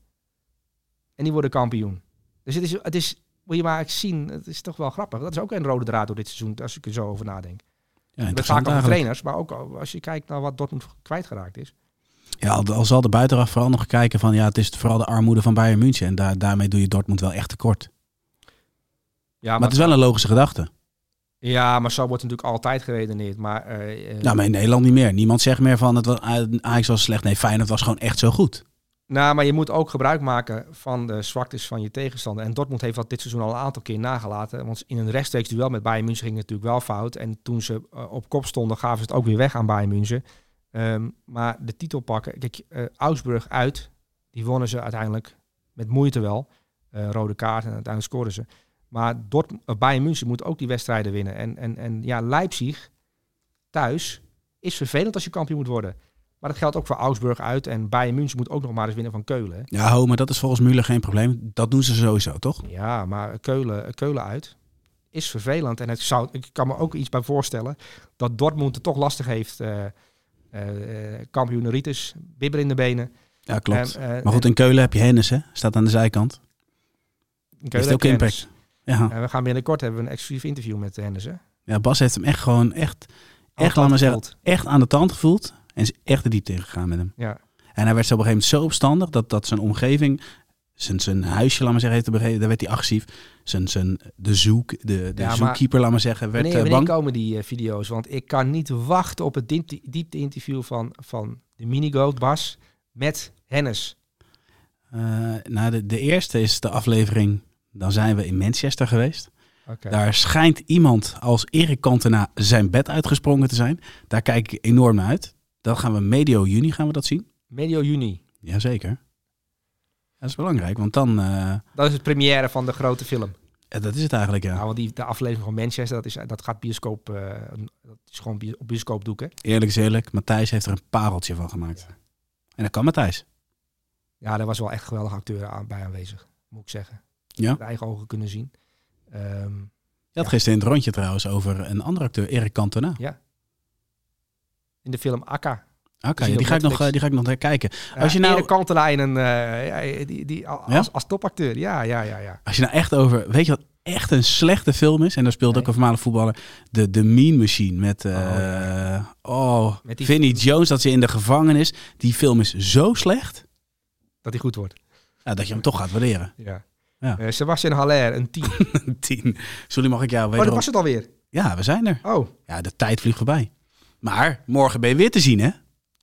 En die worden kampioen. Dus het is, het is, moet je maar eens zien, het is toch wel grappig. Dat is ook een rode draad door dit seizoen, als ik er zo over nadenk. Ja, Met vaak over eigenlijk. trainers, maar ook als je kijkt naar wat Dortmund kwijtgeraakt is. Ja, al, al zal de buitenaf vooral nog kijken van ja, het is vooral de armoede van Bayern München. En daar, daarmee doe je Dortmund wel echt tekort. Ja, Maar het is wel een logische gedachte. ja, maar zo wordt natuurlijk altijd geredeneerd. Maar, eh, eh, Nou, maar in Nederland niet meer. Niemand zegt meer van het was, Ajax was slecht. Nee, Feyenoord was gewoon echt zo goed. Nou, maar je moet ook gebruik maken van de zwaktes van je tegenstander. En Dortmund heeft dat dit seizoen al een aantal keer nagelaten. Want in een rechtstreeks duel met Bayern München ging het natuurlijk wel fout. En toen ze eh, op kop stonden, gaven ze het ook weer weg aan Bayern München. Ehm, maar de titel pakken, kijk, eh, Augsburg uit, die wonnen ze uiteindelijk met moeite wel. Eh, rode kaart en uiteindelijk scoren ze. Maar Dortmund, Bayern München moet ook die wedstrijden winnen. En, en, en ja, Leipzig thuis is vervelend als je kampioen moet worden. Maar dat geldt ook voor Augsburg uit. En Bayern München moet ook nog maar eens winnen van Keulen. hè. Ja, ho, maar dat is volgens Müller geen probleem. Dat doen ze sowieso, toch? Ja, maar Keulen, Keulen uit is vervelend. En het zou, ik kan me ook iets bij voorstellen dat Dortmund het toch lastig heeft. eh eh, kampioen Ritus, bibber in de benen. Ja, klopt. Eh, maar goed, in Keulen heb je Hennis, hè? Staat aan de zijkant. en Keulen ook impact. Ja. En we gaan binnenkort hebben we een exclusief interview met Hennis. Hè? ja, Bas heeft hem echt gewoon echt, echt, laat maar zeggen, echt aan de tand gevoeld. En is echt de diepte ingegaan met hem. Ja. En hij werd zo op een gegeven moment zo opstandig dat, dat zijn omgeving, zijn, zijn huisje, laat maar zeggen, heeft begrepen, daar werd hij agressief. Zijn, zijn, de zoek, de, de Ja, zoekkeeper, laat maar zeggen, werd Wanneer, eh, wanneer komen die eh, video's? Want ik kan niet wachten op het diepte, diepte-interview van, van de minigoat Bas met Hennis. Eh, nou, de, de eerste is de aflevering, dan zijn we in Manchester geweest. Oké. Daar schijnt iemand als Erik Cantona zijn bed uitgesprongen te zijn. Daar kijk ik enorm naar uit. Dat gaan we medio juni gaan we dat zien. Medio juni. Jazeker. Dat is belangrijk, want dan... eh, Dat is het première van de grote film. eh, dat is het eigenlijk, ja. Ja, want die, de aflevering van Manchester, dat, is, dat gaat bioscoop, eh, dat is gewoon op bioscoopdoek, hè? Eerlijk is eerlijk, Matthijs heeft er een pareltje van gemaakt. En dat kan Matthijs. Ja, daar was wel echt geweldige acteur aan, bij aanwezig, moet ik zeggen. Ja? Met eigen ogen kunnen zien. Je had gisteren in het rondje trouwens over een andere acteur, Erik Cantona. In de film Akka. Oké, die, ga ik nog, eh, die ga ik nog kijken. Als je nou- een, eh, die, die, als, Ja? als topacteur. Ja, ja, ja, ja. Als je nou echt over... Weet je wat echt een slechte film is? En daar speelt Nee. ook een voormalig voetballer. De, de Mean Machine met... eh, ja. oh, Met die- Vinnie Jones, dat ze in de gevangenis. Die film is zo slecht... Dat hij goed wordt. Ja, dat je hem toch gaat waarderen. Ja. Ja. Sebastian Haller, een 10. Tien. Sorry, mag ik jou Oh, wederom... dat was het alweer. Ja, we zijn er. Oh, Ja, de tijd vliegt voorbij. Maar morgen ben je weer te zien, hè?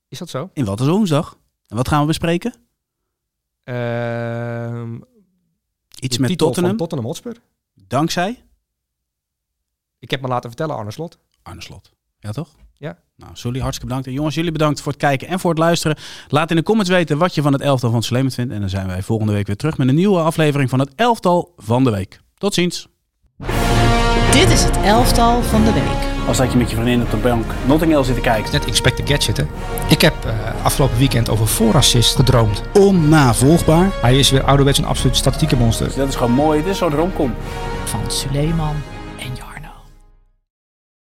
is dat zo? In Wat is Woensdag. En wat gaan we bespreken? Ehm Iets met Tottenham. Tottenham Hotspur. Dankzij Ik heb me laten vertellen, Arne Slot. Arne Slot. Ja, toch? Ja. Nou, Sully, hartstikke bedankt. En jongens, jullie bedankt voor het kijken en voor het luisteren. Laat in de comments weten wat je van het elftal van Sleeman vindt. En dan zijn wij volgende week weer terug met een nieuwe aflevering van het elftal van de week. Tot ziens. Dit is het elftal van de week. Als dat je met je vriendin op de bank Notting Hill zit te kijken. Net Expect the Gadget, hè? Ik heb eh, afgelopen weekend over voorassist gedroomd. Onnavolgbaar. Hij is weer ouderwets een absoluut statistieke monster. Dat is gewoon mooi. Dit is zo'n romcom. Van Suleiman.